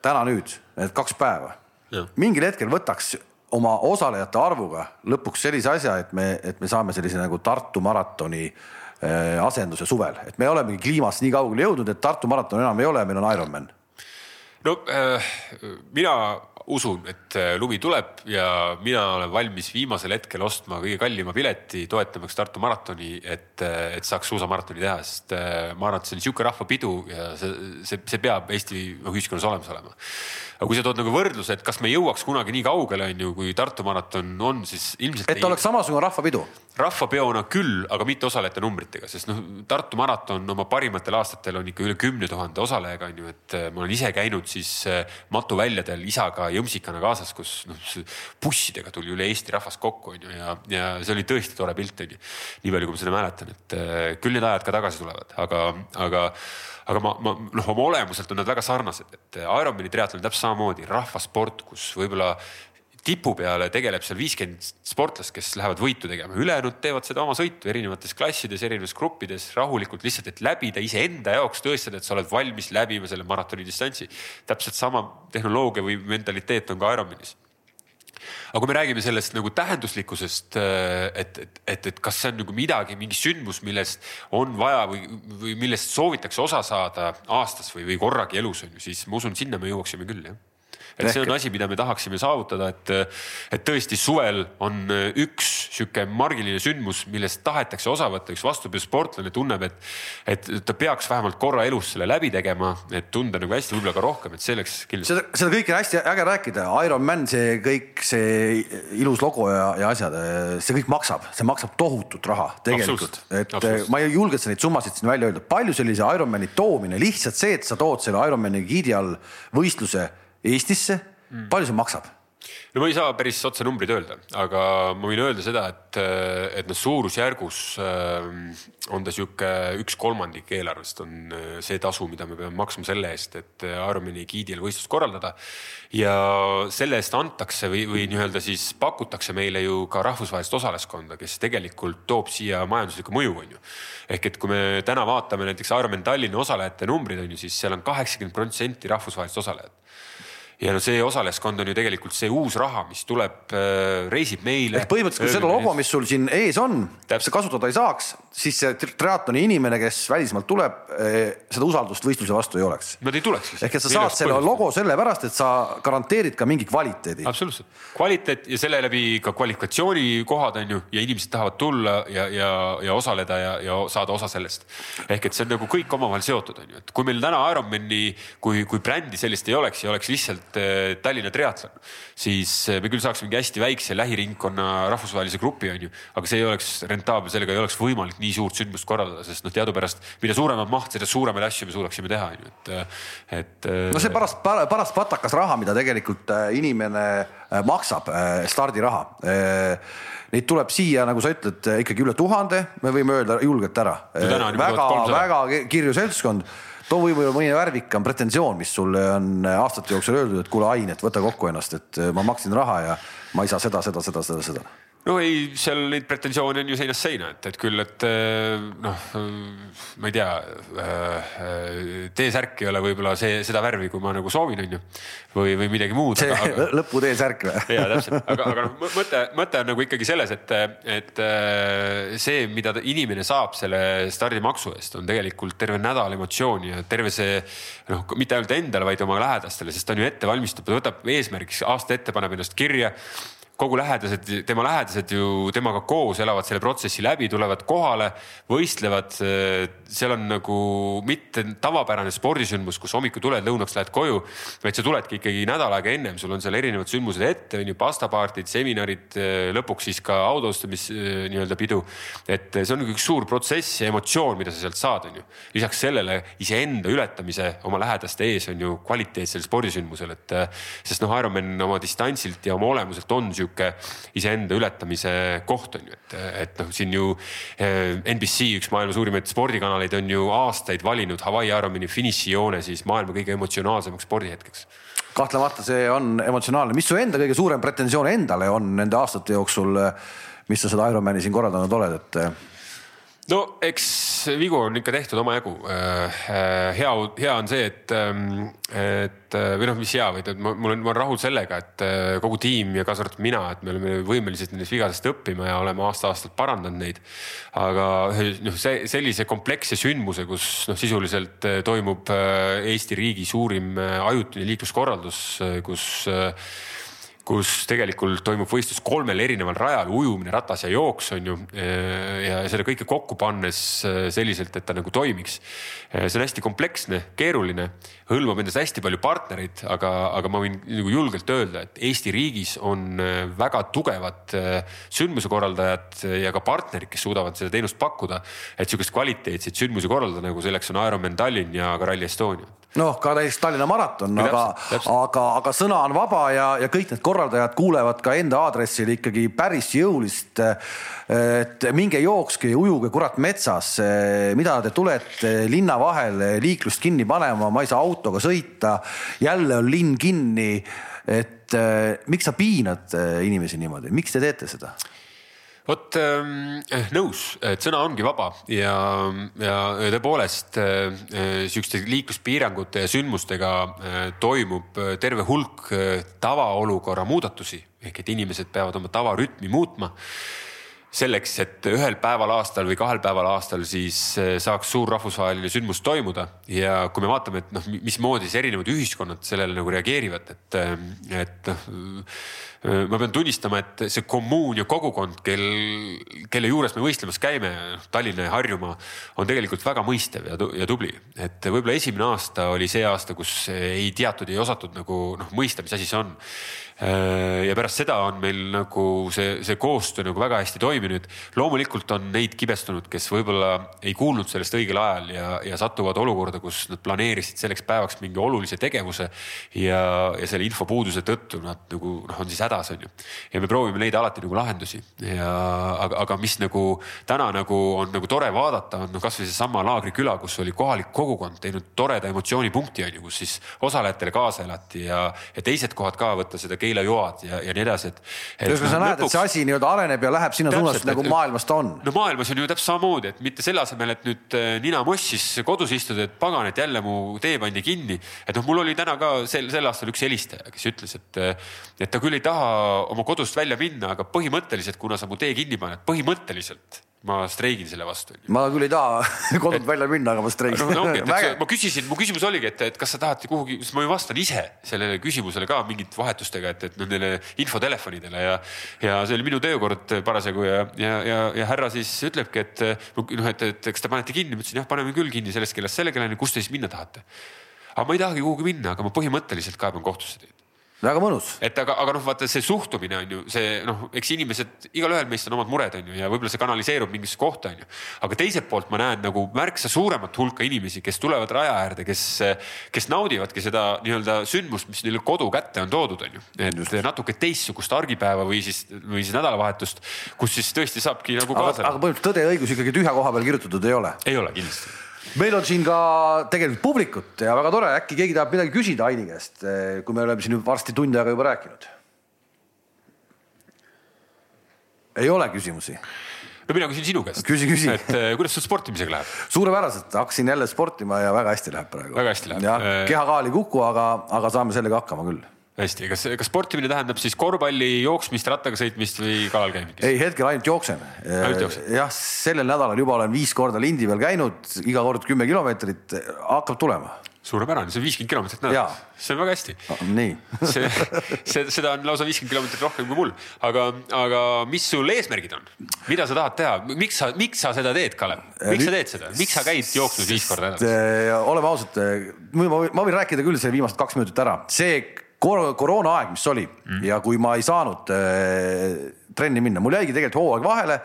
täna nüüd, need kaks päeva, mingil hetkel võtaks oma osalejate arvuga lõpuks sellise asja, et me, et me saame sellise nagu Tartu maratoni äh, asenduse suvel, et me olemegi kliimast nii kaugele jõudnud, et Tartu maraton enam ei ole, meil on Ironman. No äh, mina usun, et äh, lumi tuleb ja mina olen valmis viimasel hetkel ostma kõige kallima pileti, toetamaks Tartu maratoni, et, äh, et saaks suusamaratoni teha, sest äh, ma arvan, et see on niisugune rahvapidu ja see, see, see peab Eesti ühiskonnas olemas olema aga kui sa tood nagu võrdluse, et kas me jõuaks kunagi nii kaugele, on ju, kui Tartu maraton on, siis ilmselt. et ei... oleks samasugune rahvapidu? Rahvapeona küll, aga mitte osalejate numbritega, sest noh, Tartu maraton oma parimatel aastatel on ikka üle kümne tuhande osalejaga on ju, et äh, ma olen ise käinud siis äh, matuväljadel isaga jõmsikana kaasas, kus noh, bussidega tuli üle Eesti rahvas kokku on ju ja, ja see oli tõesti tore pilt on ju. nii palju, kui ma seda mäletan, et äh, küll need ajad ka tagasi tulevad, aga, aga aga ma, ma noh, oma olemuselt on nad väga sarnased, et Ironmani triatlon täpselt samamoodi rahvasport, kus võib-olla tipu peale tegeleb seal viiskümmend sportlast, kes lähevad võitu tegema, ülejäänud teevad seda oma sõitu erinevates klassides, erinevates gruppides rahulikult lihtsalt, et läbida iseenda jaoks tõestada, et sa oled valmis läbima selle maratoni distantsi. täpselt sama tehnoloogia või mentaliteet on ka Ironmanis. Aga kui me räägime sellest nagu tähenduslikkusest, äh, et, et, et, et kas see on nagu midagi, mingi sündmus, millest on vaja või, või millest soovitakse osa saada aastas või, või korragi elus on ju, siis ma usun, sinna me jõuaksime küll jah et see on asi, mida me tahaksime saavutada, et, et tõesti suvel on üks sihuke margiline sündmus, millest tahetakse osa võtta, üks vastupidi sportlane tunneb, et, et ta peaks vähemalt korra elus selle läbi tegema, et tunda nagu hästi, võib-olla ka rohkem, et selleks kindlasti. seda, seda kõike on hästi äge rääkida, Ironman, see kõik, see ilus logo ja, ja asjad, see kõik maksab, see maksab tohutut raha tegelikult, et ma ei julge neid summasid siin välja öelda, palju sellise Ironmani toomine, lihtsalt see, et sa tood selle Ironmani giidi all võistluse Eestisse mm., palju see maksab? no ma ei saa päris otse numbreid öelda, aga ma võin öelda seda, et, et noh, suurusjärgus äh, on ta sihuke üks kolmandik eelarvest on äh, see tasu, mida me peame maksma selle eest, et Ironmani giidil võistlust korraldada. ja selle eest antakse või, või nii-öelda siis pakutakse meile ju ka rahvusvahelist osaleskonda, kes tegelikult toob siia majanduslikku mõju, on ju. ehk et kui me täna vaatame näiteks Ironman Tallinna osalejate numbrid on ju, siis seal on kaheksakümmend protsenti rahvusvahelist osalejat ja no see osalejaskond on ju tegelikult see uus raha, mis tuleb, äh, reisib meile. ehk põhimõtteliselt, kui seda logo, mis sul siin ees on, sa kasutada ei saaks, siis see triatloni inimene, kes välismaalt tuleb, eh, seda usaldust võistluse vastu ei oleks. Nad ei tuleks. ehk et sa saad selle logo sellepärast, et sa garanteerid ka mingi kvaliteedi. absoluutselt, kvaliteet ja selle läbi ka kvalifikatsioonikohad on ju ja inimesed tahavad tulla ja, ja, ja osaleda ja, ja saada osa sellest. ehk et see on nagu kõik omavahel seotud, on ju, et kui meil täna Ironmani kui, kui brändi sellist ei oleks ja oleks lihtsalt et eh, Tallinna triatlon, siis eh, me küll saaks mingi hästi väikse lähiringkonna rahvusvahelise grupi, on ju, aga see ei oleks rentaabel, sellega ei oleks võimalik nii suurt sündmust korraldada, sest noh, teadupärast mida suurem on maht, seda suuremaid asju me suudaksime teha, on ju, et, eh, et. no see paras, paras patakas raha, mida tegelikult inimene maksab, stardiraha Neid tuleb siia, nagu sa ütled, ikkagi üle tuhande, me võime öelda julgelt ära no,. väga, väga kirju seltskond too võib-olla mõni värvikam pretensioon, mis sulle on aastate jooksul öeldud, et kuule, Ain, et võta kokku ennast, et ma maksin raha ja ma ei saa seda, seda, seda, seda, seda no ei, seal neid pretensioone on ju seinast seina, et, et küll, et eh, noh, ma ei tea, eh, T-särk ei ole võib-olla see, seda värvi, kui ma nagu soovin, on ju. või, või midagi muud. see aga... lõpu T-särk või? ja täpselt, aga, aga noh, mõte, mõte on nagu ikkagi selles, et, et eh, see, mida inimene saab selle stardimaksu eest, on tegelikult terve nädal emotsiooni ja terve see noh, mitte ainult endale, vaid oma lähedastele, sest ta on ju ette valmistatud, võtab eesmärgiks aasta ette, paneb ennast kirja kogu lähedased, tema lähedased ju temaga koos elavad selle protsessi läbi, tulevad kohale, võistlevad. seal on nagu mitte tavapärane spordisündmus, kus hommikul tuled, lõunaks lähed koju, vaid sa tuledki ikkagi nädal aega ennem, sul on seal erinevad sündmused ette, on ju, pastapaardid, seminarid, lõpuks siis ka autostamis nii-öelda pidu. et see on nagu üks suur protsess ja emotsioon, mida sa sealt saad, on ju. lisaks sellele iseenda ületamise oma lähedaste ees on ju kvaliteetsel spordisündmusel, et sest noh, Ironman oma distantsilt ja oma olemuselt on sihuke sihuke iseenda ületamise koht on ju, et, et noh, siin ju eh, NBC, üks maailma suurimaid spordikanaleid on ju aastaid valinud Hawaii Ironmani finišijoone siis maailma kõige emotsionaalsemaks spordihetkeks kahtlemata see on emotsionaalne, mis su enda kõige suurem pretensioon endale on nende aastate jooksul, mis sa seda Ironmani siin korraldanud oled, et? No eks vigu on ikka tehtud omajagu. hea, hea on see, et, et või noh, mis hea, vaid et ma, mul on, ma olen rahul sellega, et kogu tiim ja kaasa arvatud mina, et me oleme võimelised nendest vigadest õppima ja oleme aasta-aastalt parandanud neid. aga noh, see sellise kompleksse sündmuse, kus noh, sisuliselt toimub Eesti riigi suurim ajutine liikluskorraldus, kus kus tegelikult toimub võistlus kolmel erineval rajal, ujumine, ratas ja jooks on ju. ja seda kõike kokku pannes äh, selliselt, et ta nagu toimiks. Äh, see on hästi kompleksne, keeruline, hõlmab endas hästi palju partnereid, aga, aga ma võin nagu julgelt öelda, et Eesti riigis on väga tugevad sündmuse korraldajad ja ka partnerid, kes suudavad seda teenust pakkuda. et sihukest kvaliteetseid sündmusi korraldada, nagu selleks on Ironman Tallinn ja ka Rally Estonia noh, ka näiteks Tallinna maraton, aga, aga, aga sõna on vaba ja, ja kõik need korraldajad kuulevad ka enda aadressil ikkagi päris jõulist. et minge jookske ja ujuge kurat metsas, mida te tulete linna vahele liiklust kinni panema, ma ei saa autoga sõita. jälle on linn kinni. et miks sa piinad inimesi niimoodi, miks te teete seda? Vot ähm, eh, nõus, et sõna ongi vaba ja, ja tõepoolest äh, sihukeste liikluspiirangute ja sündmustega toimub terve hulk tavaolukorra muudatusi. Ehk et inimesed peavad oma tavarütmi muutma selleks, et ühel päeval aastal või kahel päeval aastal siis saaks suur rahvusvaheline sündmus toimuda. Ja kui me vaatame, et noh, mismoodi siis erinevad ühiskonnad sellele nagu reageerivad, et, et noh ma pean tunnistama, et see kommuun ja kogukond, kel, kelle juures me võistlemas käime, Tallinna ja Harjumaa, on tegelikult väga mõistev ja, ja tubli. et võib-olla esimene aasta oli see aasta, kus ei teatud, ei osatud nagu noh, mõista, mis asi see on Äh, ja pärast seda on meil nagu see, see koostöö nagu väga hästi toiminud. loomulikult on neid kibestunud, kes võib-olla ei kuulnud sellest õigel ajal ja, ja satuvad olukorda, kus nad planeerisid selleks päevaks mingi olulise tegevuse. ja, ja selle infopuuduse tõttu nad nagu noh, on siis hädas, on ju. ja me proovime leida alati nagu lahendusi ja aga, aga mis nagu täna nagu on nagu tore vaadata, on noh, kasvõi seesama Laagriküla, kus oli kohalik kogukond teinud toreda emotsioonipunkti on ju, kus siis osalejatele kaasa elati ja, ja teised kohad ka võtta seda keelejoad ja, ja nii edasi, et, et. ühesõnaga sa näed lõpuks..., et see asi nii-öelda areneb ja läheb sinna suunas nagu maailmas ta on. no maailmas on ju täpselt samamoodi, et mitte selle asemel, et nüüd äh, nina mossis kodus istuda, et pagan, et jälle mu tee pandi kinni. et noh, mul oli täna ka sel, sel aastal üks helistaja, kes ütles, et, äh, et ta küll ei taha oma kodust välja minna, aga põhimõtteliselt, kuna sa mu tee kinni paned, põhimõtteliselt ma streigin selle vastu. ma küll ei taha kodunt välja minna, aga ma streigin no,. No, ma küsisin, mu küsimus oligi, et, et kas sa tahad kuhugi, sest ma ju vastan ise sellele küsimusele ka mingite vahetustega, et, et nendele infotelefonidele ja, ja see oli minu töökord parasjagu ja, ja, ja, ja härra siis ütlebki, et noh, et, et kas te panete kinni, ma ütlesin jah, paneme küll kinni sellest kellast selle kellani, kus te siis minna tahate. aga ma ei tahagi kuhugi minna, aga ma põhimõtteliselt kaeban kohtusse teid väga mõnus. et aga, aga noh, vaata see suhtumine on ju see noh, eks inimesed, igalühel meist on omad mured, on ju, ja võib-olla see kanaliseerub mingisse kohta, on ju. aga teiselt poolt ma näen nagu märksa suuremat hulka inimesi, kes tulevad raja äärde, kes, kes naudivadki seda nii-öelda sündmust, mis neile kodu kätte on toodud, on ju. et natuke teistsugust argipäeva või siis, või siis nädalavahetust, kus siis tõesti saabki nagu kaasa. aga põhimõtteliselt Tõde ja õigus ikkagi tühja koha peal kirjutatud ei ole? ei ole kindlasti meil on siin ka tegelikult publikut ja väga tore, äkki keegi tahab midagi küsida Aini käest, eh, kui me oleme siin varsti tund aega juba rääkinud. ei ole küsimusi? no mina küsin sinu käest. küsi, küsi. et eh, kuidas sul sportimisega läheb? suurepäraselt, hakkasin jälle sportima ja väga hästi läheb praegu. väga hästi läheb. jah, eh, kehakaal ei kuku, aga, aga saame sellega hakkama küll hästi, kas, kas sportimine tähendab siis korvpalli, jooksmist, rattaga sõitmist või kalal käimist? ei, hetkel ainult jooksen. jah, sellel nädalal juba olen viis korda lindi peal käinud, iga kord kümme kilomeetrit, hakkab tulema. suurepärane, see on viiskümmend kilomeetrit nädalas, see on väga hästi no,. nii see, see, seda on lausa viiskümmend kilomeetrit rohkem kui mul, aga, aga mis sul eesmärgid on, mida sa tahad teha, miks sa, miks sa seda teed, Kalev, miks sa teed seda, miks sa käid jooksmas viis korda nädalas? oleme ausad, ma võin rääkida küll selle viimased kaks minutit ära, see koroonaaeg, mis oli mm. ja kui ma ei saanud äh, trenni minna, mul jäigi tegelikult hooaeg vahele,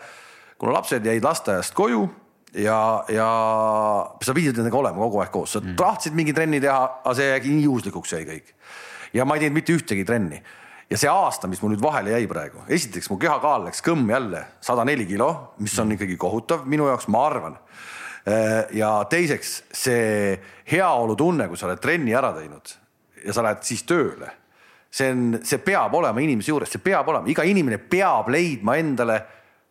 kuna lapsed jäid lasteaiast koju ja, ja sa pidid nendega olema kogu aeg koos, sa mm. tahtsid mingi trenni teha, aga see jäi nii juhuslikuks jäi kõik. ja ma ei teinud mitte ühtegi trenni. ja see aasta, mis mul nüüd vahele jäi praegu, esiteks mu kehakaal läks kõmm jälle sada neli kilo, mis on ikkagi kohutav minu jaoks, ma arvan. Äh, ja teiseks see heaolutunne, kui sa oled trenni ära teinud ja sa lähed siis tööle. see on, see peab olema inimese juures, see peab olema, iga inimene peab leidma endale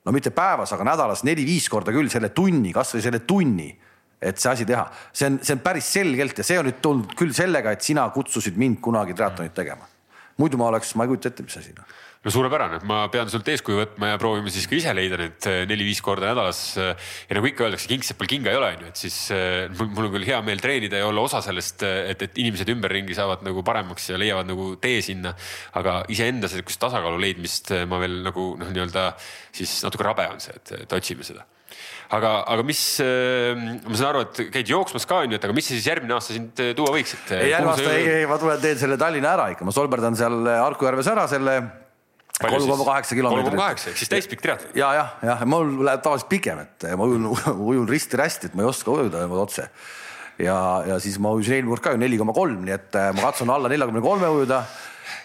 no mitte päevas, aga nädalas neli-viis korda küll selle tunni, kasvõi selle tunni, et see asi teha. see on, see on päris selgelt ja see on nüüd tulnud küll sellega, et sina kutsusid mind kunagi triatlonit tegema. Muidu ma oleks, ma ei kujuta ette, mis asi noh no suurepärane, ma pean sult eeskuju võtma ja proovime siis ka ise leida need eh, neli-viis korda nädalas. ja nagu ikka öeldakse, kingsepal kinga ei ole, on ju, et siis eh, mul on küll hea meel treenida ja olla osa sellest, et, et inimesed ümberringi saavad nagu paremaks ja leiavad nagu tee sinna. aga iseenda sihukest tasakaalu leidmist ma veel nagu noh, nii-öelda siis natuke rabe on see, et, et otsime seda aga, aga mis, ma saan aru, et käid jooksmas ka onju, et aga mis siis järgmine aasta sind tuua võiks, et? ei järgmine aasta ei, ei, ma tulen teen selle Tallinna ära ikka, ma solberdan seal Harku järves ära selle kolm koma kaheksa kilomeetrit. kolm koma kaheksa ehk siis täispikk triatlon. ja, jah, jah, mul läheb tavaliselt pikem, et ma ujun, ujun risti-rästi, et ma ei oska ujuda otse. ja, ja siis ma ujusin eelmine kord ka ju neli koma kolm, nii et ma katsun alla neljakümne kolme ujuda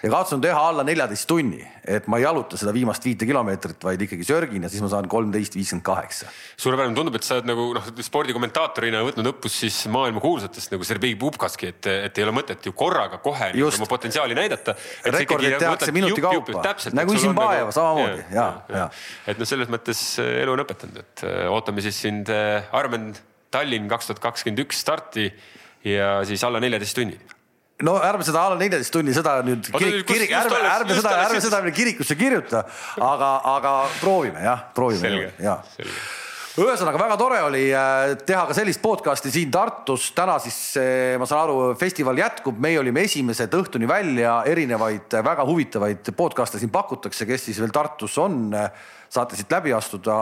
ja katsun teha alla neljateist tunni, et ma ei jaluta seda viimast viite kilomeetrit, vaid ikkagi sörgin ja siis ma saan kolmteist viiskümmend kaheksa. suurepärane, tundub, et sa oled nagu noh, spordikommentaatorina võtnud õppust siis maailmakuulsatest nagu Sergei Pupkaski, et, et ei ole mõtet ju korraga kohe Just. oma potentsiaali näidata. rekordid tehakse minuti kaupa, nagu Isimbaeva nagu... samamoodi ja, ja, ja. et noh, selles mõttes äh, elu on õpetanud, et äh, ootame siis sind äh, Armen Tallinn kaks tuhat kakskümmend üks starti ja siis alla neljateist tunni no ärme seda alla neljateist tunni, seda nüüd kirik, kirik, ärme, ärme seda, ärme seda kirikusse kirjuta, aga, aga proovime jah, proovime. ja ühesõnaga väga tore oli äh, teha ka sellist podcast'i siin Tartus. täna siis äh, ma saan aru, festival jätkub, meie olime esimesed õhtuni välja, erinevaid äh, väga huvitavaid podcast'e siin pakutakse, kes siis veel Tartus on. saate siit läbi astuda.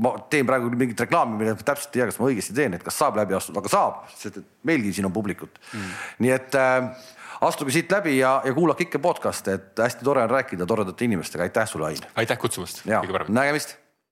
ma teen praegu mingit reklaami, mille täpselt ei tea, kas ma õigesti teen, et kas saab läbi astuda, aga saab, sest et meilgi siin on publikut mm.. nii et astuge siit läbi ja, ja kuulake ikka podcast'e, et hästi tore on rääkida toredate inimestega, aitäh sulle, Ain. aitäh kutsumast. nägemist